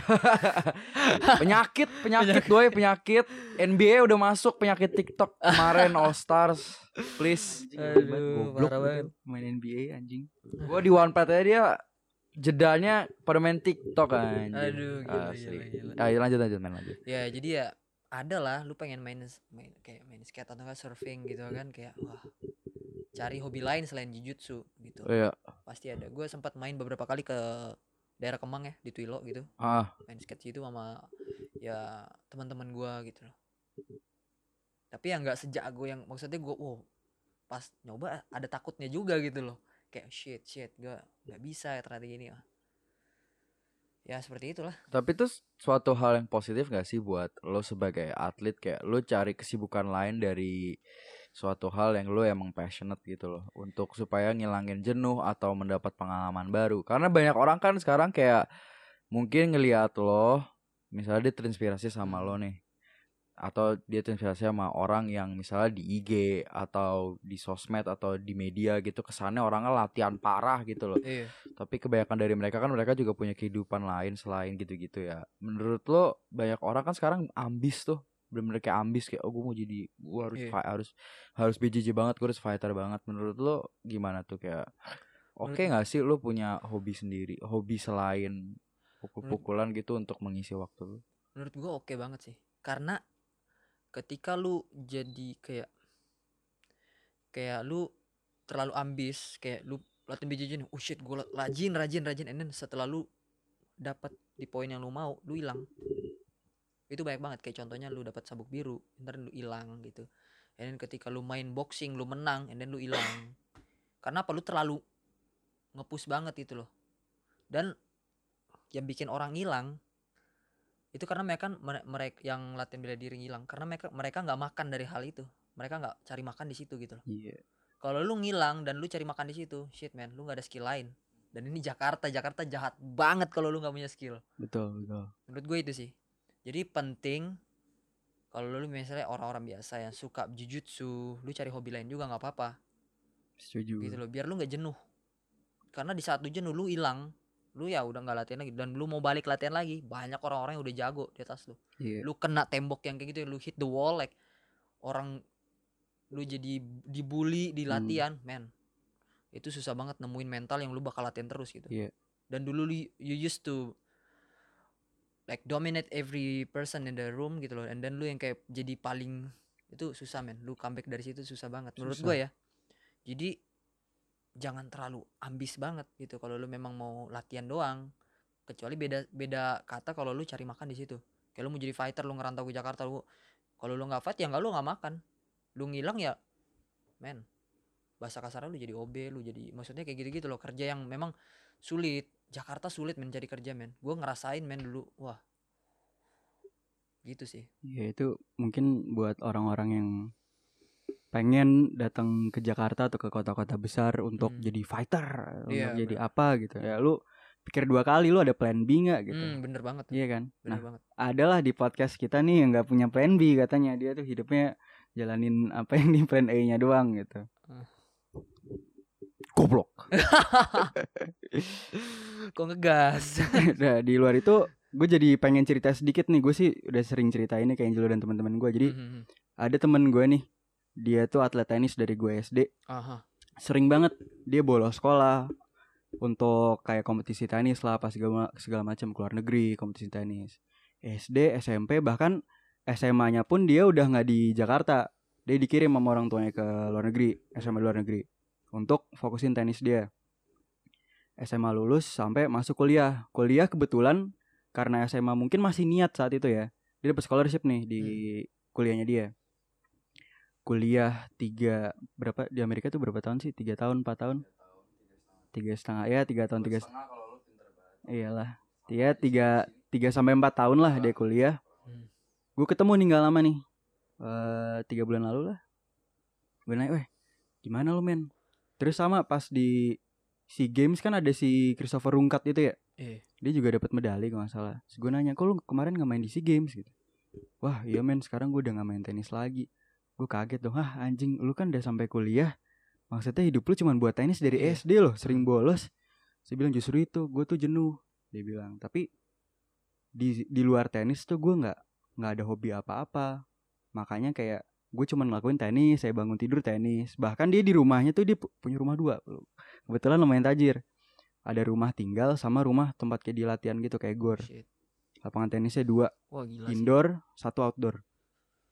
penyakit, penyakit doi, penyakit. NBA udah masuk penyakit TikTok kemarin All Stars. Please. Aduh, Goblok parah gitu, banget. main NBA anjing. Gua di One aja dia jedanya pada main TikTok anjing. Aduh, gila, Asli. gila, gila. Ayo lanjut lanjut main lanjut. ya jadi ya ada lah lu pengen main main kayak main skate atau enggak surfing gitu kan kayak wah cari hobi lain selain jujutsu gitu. Iya. pasti ada. Gue sempat main beberapa kali ke daerah Kemang ya di Twilo gitu. Ah, main skate situ sama ya teman-teman gua gitu loh. Tapi ya nggak sejago yang maksudnya gua wow pas nyoba ada takutnya juga gitu loh. Kayak shit shit gua nggak bisa ya ternyata gini ah. Ya seperti itulah. Tapi itu suatu hal yang positif gak sih buat lo sebagai atlet? Kayak lo cari kesibukan lain dari suatu hal yang lo emang passionate gitu loh untuk supaya ngilangin jenuh atau mendapat pengalaman baru. Karena banyak orang kan sekarang kayak mungkin ngelihat lo misalnya dia terinspirasi sama lo nih atau dia terinspirasi sama orang yang misalnya di IG atau di sosmed atau di media gitu kesannya orangnya latihan parah gitu loh. Iya. Tapi kebanyakan dari mereka kan mereka juga punya kehidupan lain selain gitu-gitu ya. Menurut lo banyak orang kan sekarang ambis tuh bener-bener kayak ambis kayak oh gue mau jadi gue harus Iya. fi- harus harus BJJ banget gue harus fighter banget. Menurut lo gimana tuh kayak oke Menurut- nggak sih lo punya hobi sendiri hobi selain pukul-pukulan gitu untuk mengisi waktu lo? Menurut gua oke banget sih karena ketika lu jadi kayak kayak lu terlalu ambis kayak lu latihan BJJ nih oh shit gua rajin rajin rajin and then setelah lu dapat di poin yang lu mau lu hilang itu banyak banget kayak contohnya lu dapat sabuk biru ntar lu hilang gitu. And then ketika lu main boxing lu menang and then lu hilang. Karena apa? Lu terlalu ngepush banget itu loh. Dan yang bikin orang hilang itu karena mereka mereka yang latihan bela diri ngilang. Karena mereka mereka nggak makan dari hal itu. Mereka nggak cari makan di situ gitu loh. Iya. kalau lu ngilang dan lu cari makan di situ shit man lu nggak ada skill lain. Dan ini Jakarta Jakarta jahat banget kalau lu nggak punya skill. Betul, betul. menurut gue itu sih jadi penting kalau lu misalnya orang-orang biasa yang suka jujutsu lu cari hobi lain juga nggak apa-apa Setuju. gitu loh biar lu nggak jenuh karena di saat lu jenuh lu hilang lu ya udah nggak latihan lagi dan lu mau balik latihan lagi banyak orang-orang yang udah jago di atas lu Iya. lu kena tembok yang kayak gitu lu hit the wall like orang lu jadi dibully di Hmm. latihan man itu susah banget nemuin mental yang lu bakal latihan terus gitu Iya. dan dulu lu you used to like dominate every person in the room gitu loh. And then lu yang kayak jadi paling itu susah men. Lu comeback dari situ susah banget menurut gue ya. Jadi jangan terlalu ambis banget gitu kalau lu memang mau latihan doang. Kecuali beda beda kata kalau lu cari makan di situ. Kayak lu mau jadi fighter lu ngerantau ke Jakarta lu kalau lu nggak fight ya nggak lu nggak makan. Lu ngilang ya men bahasa kasarnya lu jadi OB lu jadi maksudnya kayak gitu-gitu loh. Kerja yang memang sulit Jakarta sulit mencari kerja men gue ngerasain men dulu wah gitu sih Ya itu mungkin buat orang-orang yang pengen datang ke Jakarta atau ke kota-kota besar untuk Hmm. jadi fighter, Iya, untuk jadi apa gitu. Ya lu pikir dua kali lu ada plan B nggak gitu. Hmm, bener banget Iya kan? bener Nah, banget adalah di podcast kita nih yang nggak punya plan B katanya. Dia tuh hidupnya jalanin apa yang di plan A-nya doang gitu. Hmm. Goblok. kok ngegas nah, di luar itu gue jadi pengen cerita sedikit nih. Gue sih udah sering cerita ini ke Angelo dan teman-teman gue. Jadi Mhm. ada temen gue nih. Dia tuh atlet tenis dari gue SD. Aha. sering banget dia bolos sekolah untuk kayak kompetisi tenis lah pas segala segala macam keluar negeri kompetisi tenis SD SMP bahkan SMA-nya pun dia udah nggak di Jakarta dia dikirim sama orang tuanya ke luar negeri SMA luar negeri untuk fokusin tenis dia. SMA lulus sampai masuk kuliah. Kuliah kebetulan karena SMA mungkin masih niat saat itu ya. Dia dapat scholarship nih di kuliahnya dia. Kuliah tiga berapa di Amerika tuh berapa tahun sih? Tiga tahun empat tahun? Tiga setengah ya tiga tahun tiga iyalah. Dia tiga tiga sampai empat tahun lah dia kuliah. Hmm. gue ketemu nih nggak lama nih. Eh tiga bulan lalu lah. Gue nanya weh gimana lu men terus sama pas di si games kan ada si Christopher Rungkat itu ya? Iya. dia juga dapat medali kalau nggak salah. Terus gue nanya kok lu kemarin nggak main di si games? Gitu. Wah iya men. Sekarang gue udah nggak main tenis lagi. Gue kaget dong. Ah anjing lu kan udah sampai kuliah. Maksudnya hidup lu cuma buat tenis dari Iya. SD loh sering bolos. Saya bilang justru itu gue tuh jenuh. Dia bilang tapi di di luar tenis tuh gue nggak nggak ada hobi apa-apa. Makanya kayak gue cuma ngelakuin tenis saya bangun tidur tenis. Bahkan dia di rumahnya tuh dia pu- punya rumah dua. Kebetulan lumayan tajir. Ada rumah tinggal sama rumah tempat kayak di latihan gitu kayak gor. Shit. lapangan tenisnya dua. Wah gila sih. indoor satu outdoor.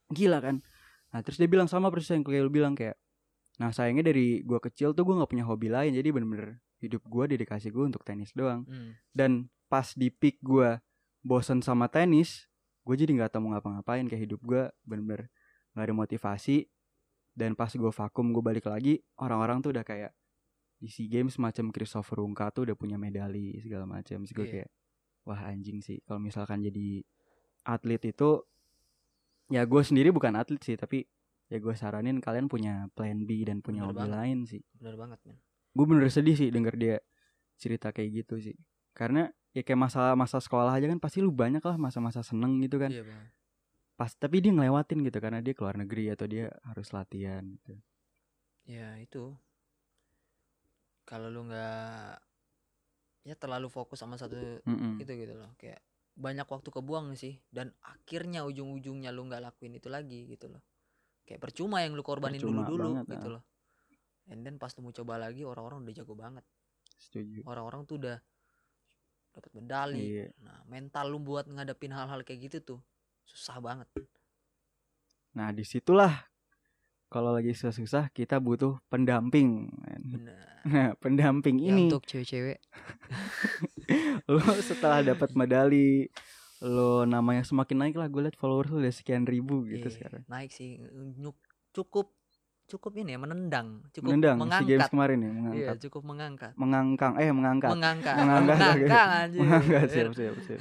Gila kan? Nah terus dia bilang sama persis yang kayak lu bilang kayak nah sayangnya dari gua kecil tuh gua nggak punya hobi lain. Jadi bener-bener hidup gua dedikasi gua untuk tenis doang. Hmm. dan pas di peak gua bosen sama tenis gue jadi nggak tahu mau ngapa-ngapain kayak hidup gua bener-bener nggak ada motivasi dan pas gue vakum gue balik lagi orang-orang tuh udah kayak di SEA Games macam Christopher Rungka tuh udah punya medali segala macam. Terus gue Iya. kayak wah anjing sih kalau misalkan jadi atlet itu ya gue sendiri bukan atlet sih tapi ya gue saranin kalian punya plan B dan punya Bener hobi banget. lain sih. Bener banget men. Gue bener sedih sih denger dia cerita kayak gitu sih. Karena ya kayak masa masa sekolah aja kan pasti lu banyak lah masa-masa seneng gitu kan. Iya pas tapi dia ngelewatin gitu karena dia keluar negeri atau dia harus latihan gitu. Ya itu. Kalau lu nggak ya terlalu fokus sama satu Mm-mm. itu gitu loh kayak banyak waktu kebuang sih dan akhirnya ujung-ujungnya lu nggak lakuin itu lagi gitu loh. Kayak percuma yang lu korbanin Percuma dulu dulu banget, gitu ah. loh. And then pas lu mau coba lagi orang-orang udah jago banget. Setuju. Orang-orang tuh udah dapat medali. Iya. nah mental lu buat ngadepin hal-hal kayak gitu tuh susah banget nah di situlah kalau lagi susah-susah kita butuh pendamping men. bener nah pendamping Ya, ini untuk cewek-cewek lo setelah dapat medali lo namanya semakin naik lah gue liat followers lo udah sekian ribu gitu iya, sekarang naik sih Nyuk- cukup cukup ini ya menendang, cukup Menendang si games mengangkat. kemarin ya, Iya, mengangkat. cukup mengangkat. Mengangkang, eh mengangkat. Mengangkat. Mengangkat, oke. Mengangkang anjir. Mengangkat, siap, siap, siap.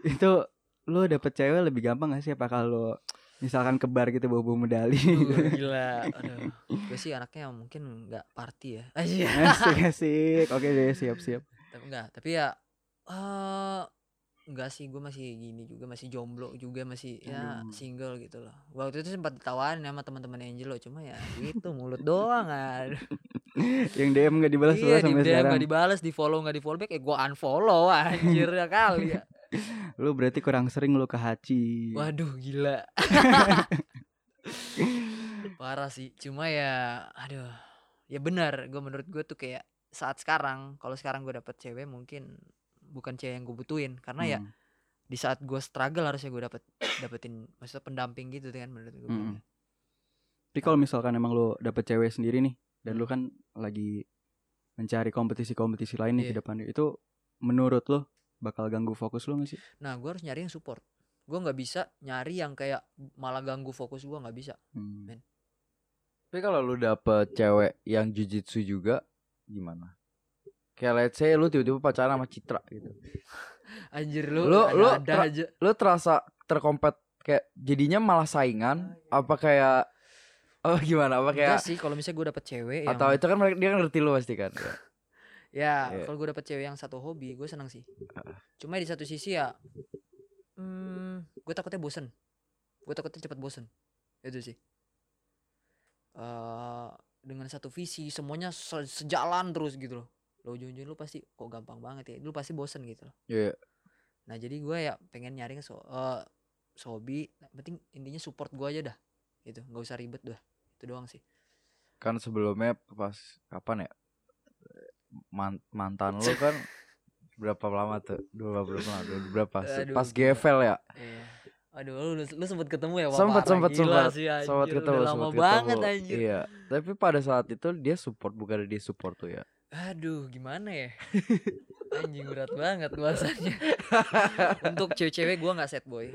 Itu lu dapet cewek lebih gampang gak sih apa kalau misalkan ke bar gitu bawa medali? Uh, gila. Aduh. Gue sih anaknya mungkin nggak party ya. Asik, asik. Oke deh, siap, siap. tapi enggak, tapi ya eh enggak sih gue masih gini juga masih jomblo juga masih ya Aduh. single gitu loh waktu itu sempat ditawarin sama teman-teman Angelo cuma ya gitu mulut doang kan Yang DM gak dibalas iya di sampai DM sekarang. gak dibalas di follow gak di follow back eh gue unfollow anjir ya kali ya Lu berarti kurang sering lu ke Haji. waduh gila parah sih cuma ya aduh ya benar gue menurut gue tuh kayak saat sekarang kalau sekarang gue dapet cewek mungkin bukan cewek yang gue butuhin karena ya Hmm. di saat gue struggle harusnya gue dapet dapetin maksudnya pendamping gitu kan menurut gue Mm-mm. Tapi kalau misalkan emang lu dapet cewek sendiri nih dan lu Hmm. kan lagi mencari kompetisi-kompetisi lain nih ke Iya. depannya itu menurut lu bakal ganggu fokus lu gak sih? nah gue harus nyari yang support gue nggak bisa nyari yang kayak malah ganggu fokus gue nggak bisa Hmm. Men. Tapi kalau lu dapet cewek yang jujitsu juga gimana? Kayak let's say lu tiba-tiba pacaran sama Citra gitu. anjir lu Lu- ada, lu ada aja Lu terasa terkompet kayak jadinya malah saingan apa kayak Oh gimana? Apa enggak kayak sih kalau misalnya gue dapet cewek yang atau itu kan mereka dia kan ngerti lu pasti kan. Ya. Iya. kalau gue dapet cewek yang satu hobi gue seneng sih. Cuma di satu sisi ya hmm, gue takutnya bosen. Gue takutnya cepet bosen. Itu sih. Eh dengan satu visi semuanya se- sejalan terus gitu loh. Lo ujung-ujung lu pasti kok gampang banget ya? Lu pasti bosen gitu loh. Iya. nah jadi gue ya pengen nyari so eh, hobi nah, penting intinya support gue aja dah. Gitu nggak usah ribet dah. Itu doang sih. Kan sebelumnya pas kapan ya? Man- mantan lu kan berapa lama tuh? Dua berapa lama? Dua berapa? Aduh, Pas. GFL ya? Iya. Aduh, lu, lu sempet ketemu ya? Sempet sempet gila sempet ketemu Udah lama banget ketemu. anjir. Iya. Tapi pada saat itu dia support bukan dia support tuh ya. Aduh, gimana ya? Anjing berat banget bahasanya. Untuk cewek-cewek gua nggak set boy.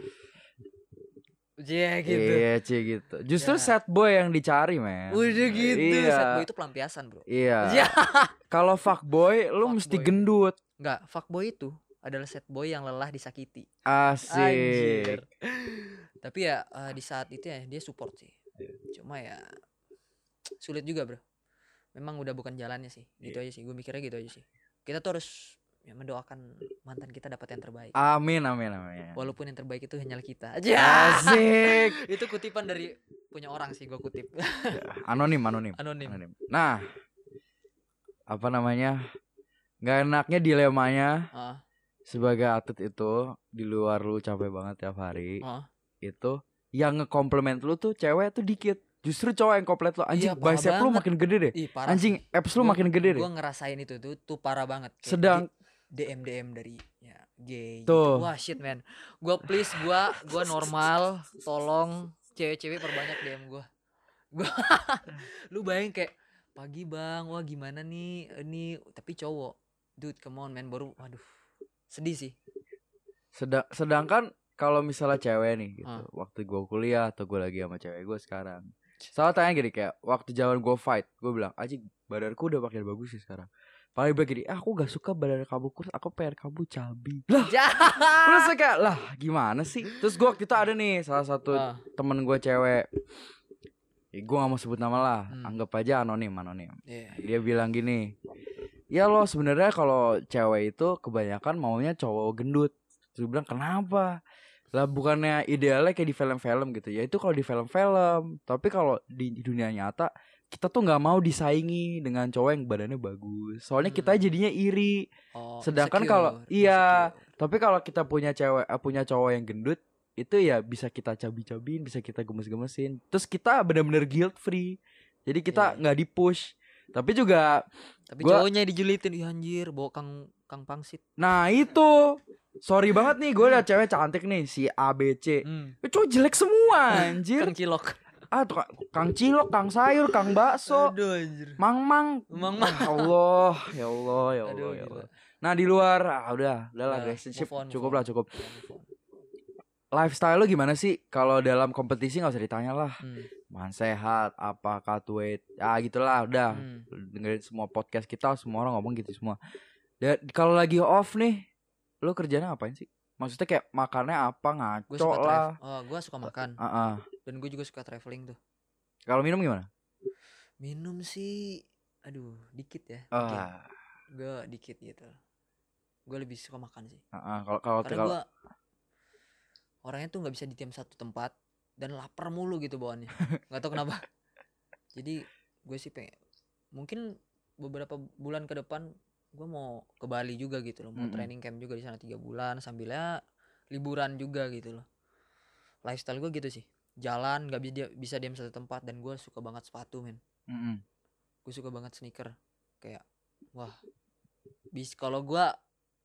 Iya gitu. Iya, Ci gitu. Justru Ya. sad boy yang dicari, men. Udah gitu. Iya. Set boy itu pelampiasan, Bro. Iya. Iya. Kalau fuckboy lu mesti Fuckboy. gendut. Enggak, fuckboy itu adalah set boy yang lelah disakiti. Asik. Anjir. Tapi ya eh, di saat itu ya dia support sih. Iya. Cuma ya sulit juga, Bro. Memang udah bukan jalannya sih. Gitu Iya. aja sih. Gue mikirnya gitu aja sih. Kita tuh harus ya, mendoakan mantan kita dapat yang terbaik. Amin amin amin. Walaupun yang terbaik itu hanyalah kita. Aja. Asik. itu kutipan dari punya orang sih gue kutip. Anonim anonim. Anonim. Anonim. Nah, apa namanya? Gak enaknya dilemanya Ah, sebagai atlet itu di luar lu capek banget tiap hari. ah. Itu yang ngekomplimen lu tuh cewek tuh dikit. Justru cowok yang komplit lu anjing Iya, bicep lu banget. makin gede deh. Ih, parah. Anjing abs lu makin gede deh. Gue ngerasain itu tuh tuh parah banget. Kayak Sedang DM DM dari ya gay Tuh. gitu. Wah shit man. Gua please gua gua normal, tolong cewek-cewek perbanyak DM gua. Gua lu bayangin kayak pagi bang, wah gimana nih ini tapi cowok. Dude, come on man, baru waduh. Sedih sih. sedang sedangkan kalau misalnya cewek nih gitu, Ah. waktu gua kuliah atau gua lagi sama cewek gua sekarang. Salah tanya gini kayak waktu zaman gua fight, gua bilang, "Anjing, badanku udah makin bagus sih sekarang." Paling bilang gini, "Ah, aku gak suka badan kamu kurus, aku pengen kamu cabi." Lah, terus kayak, "Lah, gimana sih?" Terus gua waktu itu ada nih salah satu Ah, temen gua cewek. Ya, gua gak mau sebut nama lah, Hmm. anggap aja anonim, anonim. iya. Dia bilang gini, ya lo sebenarnya kalau cewek itu kebanyakan maunya cowok gendut. Terus gue bilang kenapa? Lah bukannya idealnya kayak di film-film gitu ya itu kalau di film-film. Tapi kalau di, di dunia nyata kita tuh nggak mau disaingi dengan cowok yang badannya bagus. Soalnya kita Hmm. jadinya iri. Oh, Sedangkan kalau- iya. insecure. Tapi kalau kita punya cewek eh, punya cowok yang gendut itu ya bisa kita cabi-cabiin, bisa kita gemes-gemesin. Terus kita bener-bener guilt free. Jadi kita Iya. nggak di-push. Tapi juga Tapi gua- cowoknya dijulitin, ih anjir, bawa Kang Kang Pangsit. Nah itu Sorry banget nih gue liat cewek cantik nih Si ABC Hmm. Eh, Cowok jelek semua anjir Kang Cilok. Ah, tuh, Kang Cilok, Kang Sayur, Kang Bakso Aduh anjir. Mang Mang Mang Mang. Ya Allah Ya Allah Ya Allah, Aduh, ya gila. Allah. Nah di luar ah, Udah Udah lah move Cukup on. lah cukup lifestyle lu gimana sih? Kalau dalam kompetisi nggak usah ditanya lah. Hmm, Man sehat, apa cut weight, ya gitulah udah. hmm. Dengerin semua podcast kita, semua orang ngomong gitu semua. Dan kalau lagi off nih, lu kerjanya ngapain sih? Maksudnya kayak makannya apa Gue ngaco suka lah. Oh, gue suka makan. Ah, ah. Dan gue juga suka traveling tuh. Kalau minum gimana? Minum sih, aduh, dikit ya. Dikit. Ah, Gue dikit gitu. Gue lebih suka makan sih. ah, ah. Kalau kalau Karena kalau gue orangnya tuh nggak bisa diam satu tempat dan lapar mulu gitu bawaannya. Nggak tahu kenapa. Jadi gue sih pengen mungkin beberapa bulan ke depan gue mau ke Bali juga gitu loh. Mau Mm-mm. training camp juga di sana tiga bulan sambilnya liburan juga gitu loh. Lifestyle gue gitu sih. Jalan nggak bisa bisa diam satu tempat dan gue suka banget sepatu men. Mm-mm. Gue suka banget sneaker. Kayak wah. Bis kalau gua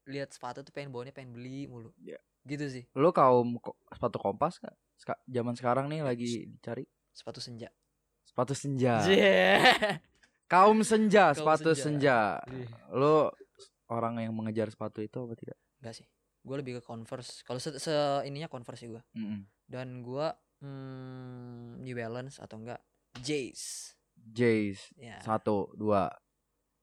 lihat sepatu tuh pengen bawanya pengen beli mulu. Ya. Gitu sih. lu kaum ko- sepatu kompas gak? Ska, zaman sekarang nih lagi dicari Sepatu senja. sepatu senja. Yeah. Kaum senja, Kaum sepatu senja. senja. Lu orang yang mengejar sepatu itu apa tidak? Enggak sih. Gue lebih ke Converse. Kalau se, se ininya Converse sih gua. Mm-mm. Dan gua hmm, New Balance atau enggak Jays. Jays Ya, satu dua.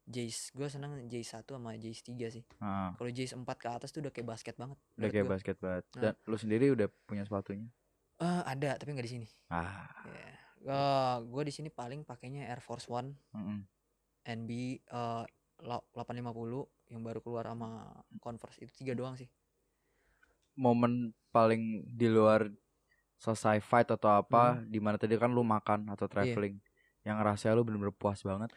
Jays. Gua seneng Jays 1 sama Jays 3 sih. Ah, Kalau Jays 4 ke atas tuh udah kayak basket banget. udah kayak gua. basket banget. Nah. Dan lu sendiri udah punya sepatunya? Eh, ada tapi nggak di sini. Ah, Ya. Eh, gua di sini paling pakainya Air Force One mm-mm. NB la- 850 yang baru keluar sama Converse itu tiga doang sih. momen paling di luar selesai fight atau apa Hmm. di mana tadi kan lu makan atau traveling yang rasanya lu bener-bener puas banget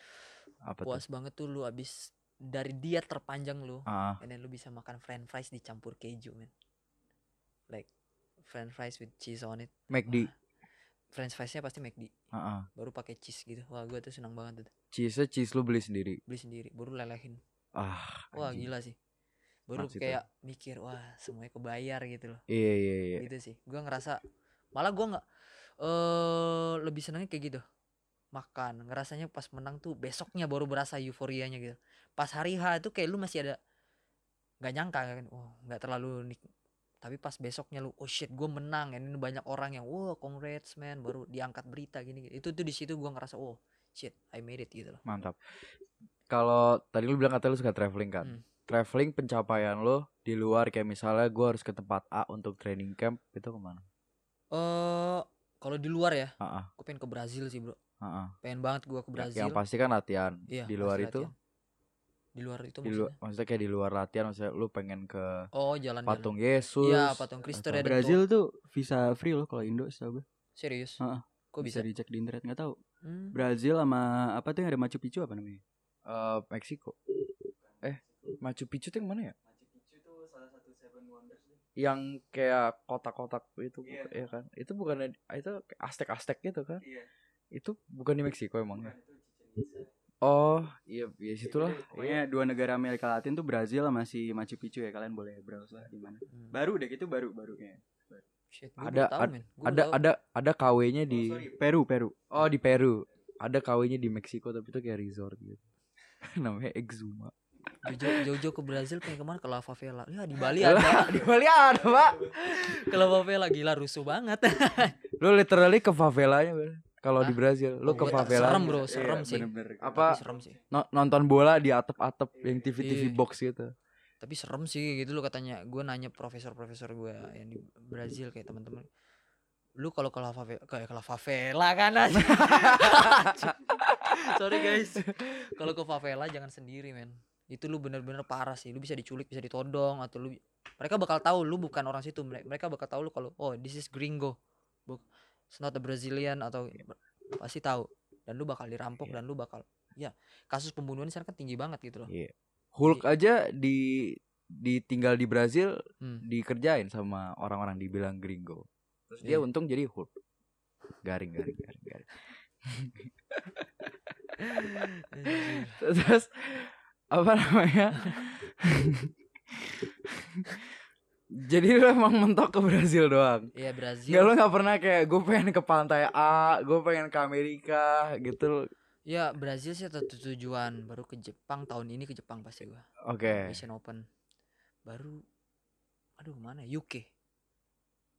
apa Puas tuh banget tuh lu abis dari diet terpanjang lu, ah and then lu bisa makan french fries dicampur keju, man. Like french fries with cheese on it. McD Wah, French friesnya pasti McD, ah. baru pakai cheese gitu. Wah, gua tuh senang banget tuh. cheese cheese lu beli sendiri Beli sendiri, baru lelehin. ah Wah, anjing. gila sih. Baru itu. kayak mikir, wah, semuanya kebayar gitu loh. iya iya iya gitu sih gua ngerasa malah gua nggak eh lebih senangnya kayak gitu makan ngerasanya pas menang tuh besoknya baru berasa euforianya gitu pas hari H itu kayak lu masih ada nggak nyangka kan oh nggak terlalu nik tapi pas besoknya lu oh shit gue menang. Ini banyak orang yang wah congrats man. Baru diangkat berita gini, itu tuh di situ gua ngerasa oh shit I made it gitu loh. Mantap. Kalau tadi lu bilang katanya lu suka traveling kan? Hmm. traveling pencapaian lu di luar kayak misalnya gua harus ke tempat A untuk training camp itu ke mana? Eh kalau di luar ya? Ah ah, gue pengen ke Brazil sih bro. Ah, ah. pengen banget gua ke Ya- Brazil. yang pasti kan latihan. Iya, di luar itu latihan. Di luar itu di luar maksudnya maksudnya kayak di luar latihan maksudnya lu pengen ke oh jalan-jalan patung Yesus Iya, patung Kristus atau- ada Brazil tuh visa free loh kalau Indo setahu gue. serius Heeh. kok Bisa bisa, dicek di internet nggak tahu. Hmm, Brazil sama apa tuh yang ada Machu Picchu apa namanya? Eh, Meksiko. Eh, Machu Picchu tuh yang mana ya? Yang kayak kotak-kotak itu Iya. ya kan? Itu bukan itu kayak Aztec-Aztec gitu kan? Itu bukan di Meksiko emangnya. Oh, iya iya situlah. Pokoknya dua negara Amerika Latin tuh Brazil sama si Machu Picchu ya kalian boleh browse lah di mana. hmm. Baru deh gitu baru baru kayaknya. Shit, Ada- tahu, Ada tahu. ada ada KW-nya di Peru Peru. Oh, di Peru. Ada KW-nya di Meksiko tapi itu kayak resort gitu. Namanya Exuma. Jojo, Jojo ke Brazil pengen ke mana ke La Favela. Ya di Bali ada. di Bali ada, Pak. ke La Favela gila rusuh banget. Lu literally ke favelanya, Bro. Kalau di? Brazil, lu Oh, ke tak- favela. serem, bro, Iya, serem sih. bener-bener. Apa Tapi serem sih. no- nonton bola di atap-atap yang TV-TV Iya. box gitu. Tapi serem sih gitu loh katanya. Gue nanya profesor-profesor gue yang di Brazil kayak teman-teman. Lu kalau ke La Favela, kayak ke La Favela kan. Sorry guys. Kalau ke favela jangan sendiri, men. Itu lu bener-bener parah sih. Lu bisa diculik, bisa ditodong atau lu mereka bakal tahu lu bukan orang situ. Mere- Mereka bakal tahu lu kalau oh this is gringo. It's not a Brazilian atau pasti tahu. Dan lu bakal dirampok Iya. dan lu bakal ya kasus pembunuhan sana kan tinggi banget gitu loh. Iya. Hulk aja di ditinggal di Brazil Hmm. dikerjain sama orang-orang dibilang gringo. Terus dia Iya. untung jadi Hulk. Garing garing garing garing. Terus apa namanya? Jadi lu emang mentok ke Brazil doang. Iya Brazil. Gak lu gak pernah kayak gue pengen ke pantai A, gue pengen ke Amerika gitu. Ya Brazil sih satu tujuan baru ke Jepang tahun ini ke Jepang pasti gua. Oke. Asian Open. Baru aduh mana UK.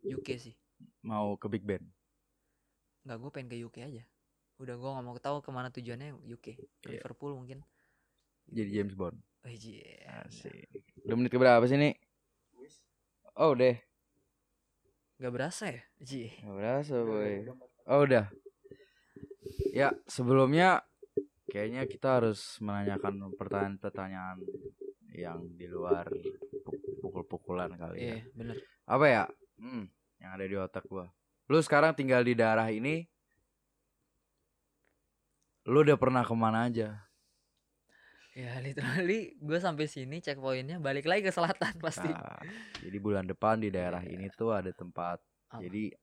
UK sih Mau ke Big Ben. nggak gue pengen ke UK aja udah gue nggak mau tahu ke mana tujuannya UK Ke Iya. Liverpool mungkin Jadi James Bond. oh iya Asik. Udah menit keberapa sih nih? Oh udah. nggak berasa ya Ji Gak berasa boy. Oh udah. Ya sebelumnya kayaknya kita harus menanyakan pertanyaan-pertanyaan yang di luar pu- pukul-pukulan kali ya. iya bener Apa ya? Hmm, yang ada di otak gua. Lu sekarang tinggal di daerah ini. Lu udah pernah ke mana aja? Ya literally gue sampai sini checkpointnya balik lagi ke selatan pasti Nah, jadi bulan depan di daerah Iya. ini tuh ada tempat. Apa? Jadi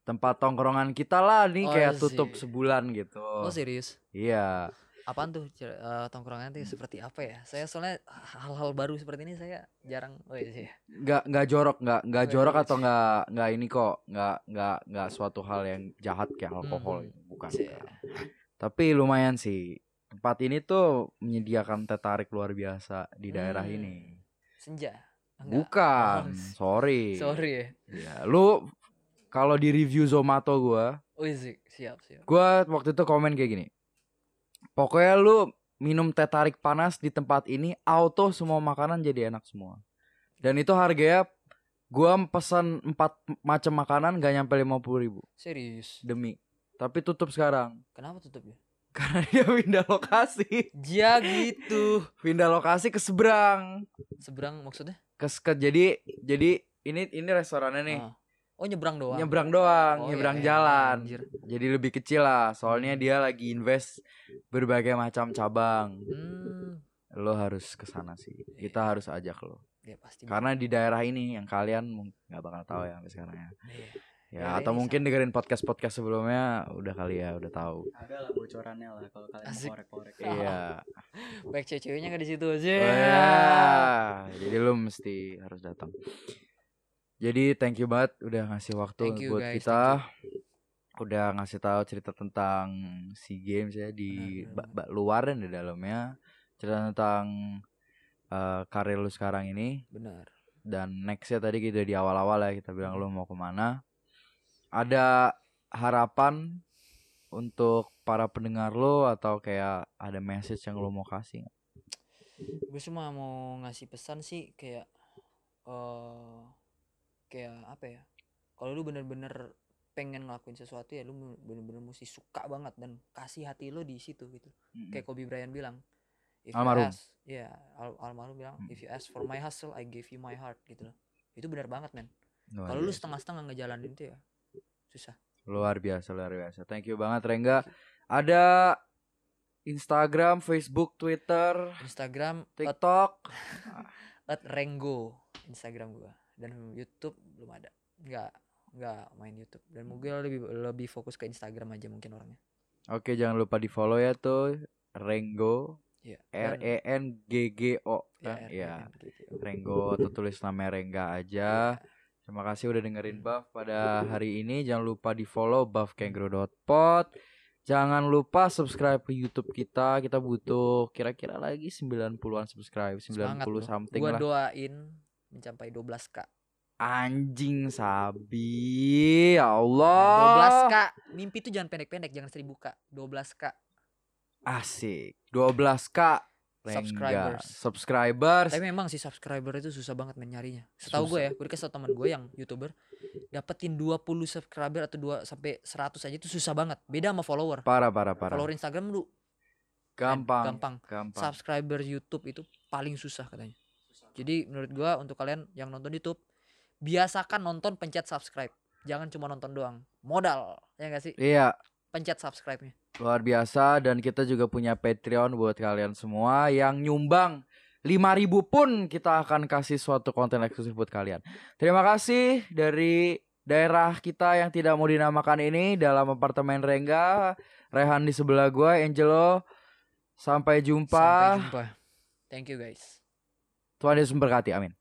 tempat tongkrongan kita lah nih Oh, kayak iya tutup sih. sebulan gitu. oh serius Iya. apaan tuh eh, tongkrongan tuh seperti apa ya saya soalnya hal-hal baru seperti ini saya jarang oh iya sih nggak jorok nggak nggak Oh, jorok iya. atau nggak nggak ini kok nggak nggak nggak suatu hal yang jahat kayak alkohol gitu. bukan, bukan. tapi lumayan sih tempat ini tuh menyediakan teh tarik luar biasa di daerah Hmm. ini. Senja? Enggak. bukan Oh, sorry. sorry ya. Ya lu kalau di review Zomato gua oh iya siap siap. gua waktu itu komen kayak gini. Pokoknya lu minum teh tarik panas di tempat ini auto semua makanan jadi enak semua. Dan itu harganya gua pesan empat macam makanan gak nyampe lima puluh ribu. Serius? Demi. Tapi tutup sekarang. Kenapa tutup ya karena dia pindah lokasi. Ya gitu. Pindah lokasi ke seberang. Seberang maksudnya? Ke, ke jadi jadi ini ini restorannya nih. Ah. oh nyebrang doang? Nyebrang doang Oh, nyebrang iya, iya, jalan. anjir. jadi lebih kecil lah soalnya dia lagi invest berbagai macam cabang. Hmm. Lo harus ke sana sih. Kita harus ajak lo. Ya pasti. Karena di daerah ini yang kalian nggak bakal tahu ya sampai sekarang ya. Iya. Ya Daerah atau ini mungkin dengerin podcast podcast sebelumnya udah kali ya udah tahu. Ada lah bocorannya lah kalau kalian Asik. mau korek-korek. iya. Baik cewek-ceweknya nggak di situ Oh, aja ya. jadi lo mesti harus datang. Jadi thank you banget udah ngasih waktu Thank you, buat guys, kita. Udah ngasih tahu cerita tentang SEA Games ya di Benar, ba- ba- luar dan di dalamnya. Cerita tentang eh, karir lu sekarang ini. Benar. Dan nextnya tadi kita di awal-awal ya kita bilang lu mau ke mana ada harapan untuk para pendengar lo atau kayak ada message yang lo mau kasih gue cuma mau ngasih pesan sih kayak eh kayak apa ya kalau lu bener-bener pengen ngelakuin sesuatu ya lu bener-bener mesti suka banget dan kasih hati lu di situ gitu kayak Kobe Bryant bilang if Almarhum. ya al almarhum bilang Mm. if you ask for my hustle I give you my heart gitu loh itu benar banget men kalau lu biasa. setengah-setengah ngejalanin itu ya susah. Luar biasa luar biasa. Thank you banget Rengga. Ada Instagram Facebook Twitter Instagram TikTok. at Rengo Instagram gua. Dan YouTube belum ada. Nggak nggak main YouTube. Dan mungkin lebih lebih fokus ke Instagram aja mungkin orangnya. Oke jangan lupa di follow ya tuh. Renggo. Ya R E N G G O. Ya, kan? ya. Renggo atau tulis nama Rengga aja Terima kasih udah dengerin Buff pada hari ini. Jangan lupa di follow buffkangaroo.pod. Jangan lupa subscribe ke YouTube kita. Kita butuh kira-kira lagi 90-an subscribe, 90 Semangat something gua lah. doain mencapai 12k Anjing sabi. Ya Allah. 12k mimpi itu jangan pendek-pendek jangan 1000k 12k Asik. 12k Subscribers. Subscribers. tapi memang sih subscriber itu susah banget men nyarinya. Setahu gue ya gue dikasih teman gue yang youtuber dapetin 20 subscriber atau 2 sampai 100 aja itu susah banget. Beda sama follower. Parah parah parah. follower Instagram lu Gampang. gampang. Gampang. subscriber YouTube itu paling susah katanya. Jadi menurut gue untuk kalian yang nonton YouTube biasakan nonton pencet subscribe. Jangan cuma nonton doang. Modal ya gak sih? Iya, pencet subscribe-nya Luar biasa dan kita juga punya Patreon buat kalian semua yang nyumbang 5000 pun kita akan kasih suatu konten eksklusif buat kalian. Terima kasih dari daerah kita yang tidak mau dinamakan ini dalam apartemen Rengga. Rehan di sebelah gua, Angelo. Sampai jumpa. sampai jumpa thank you guys Tuhan Yesus memberkati. Amin.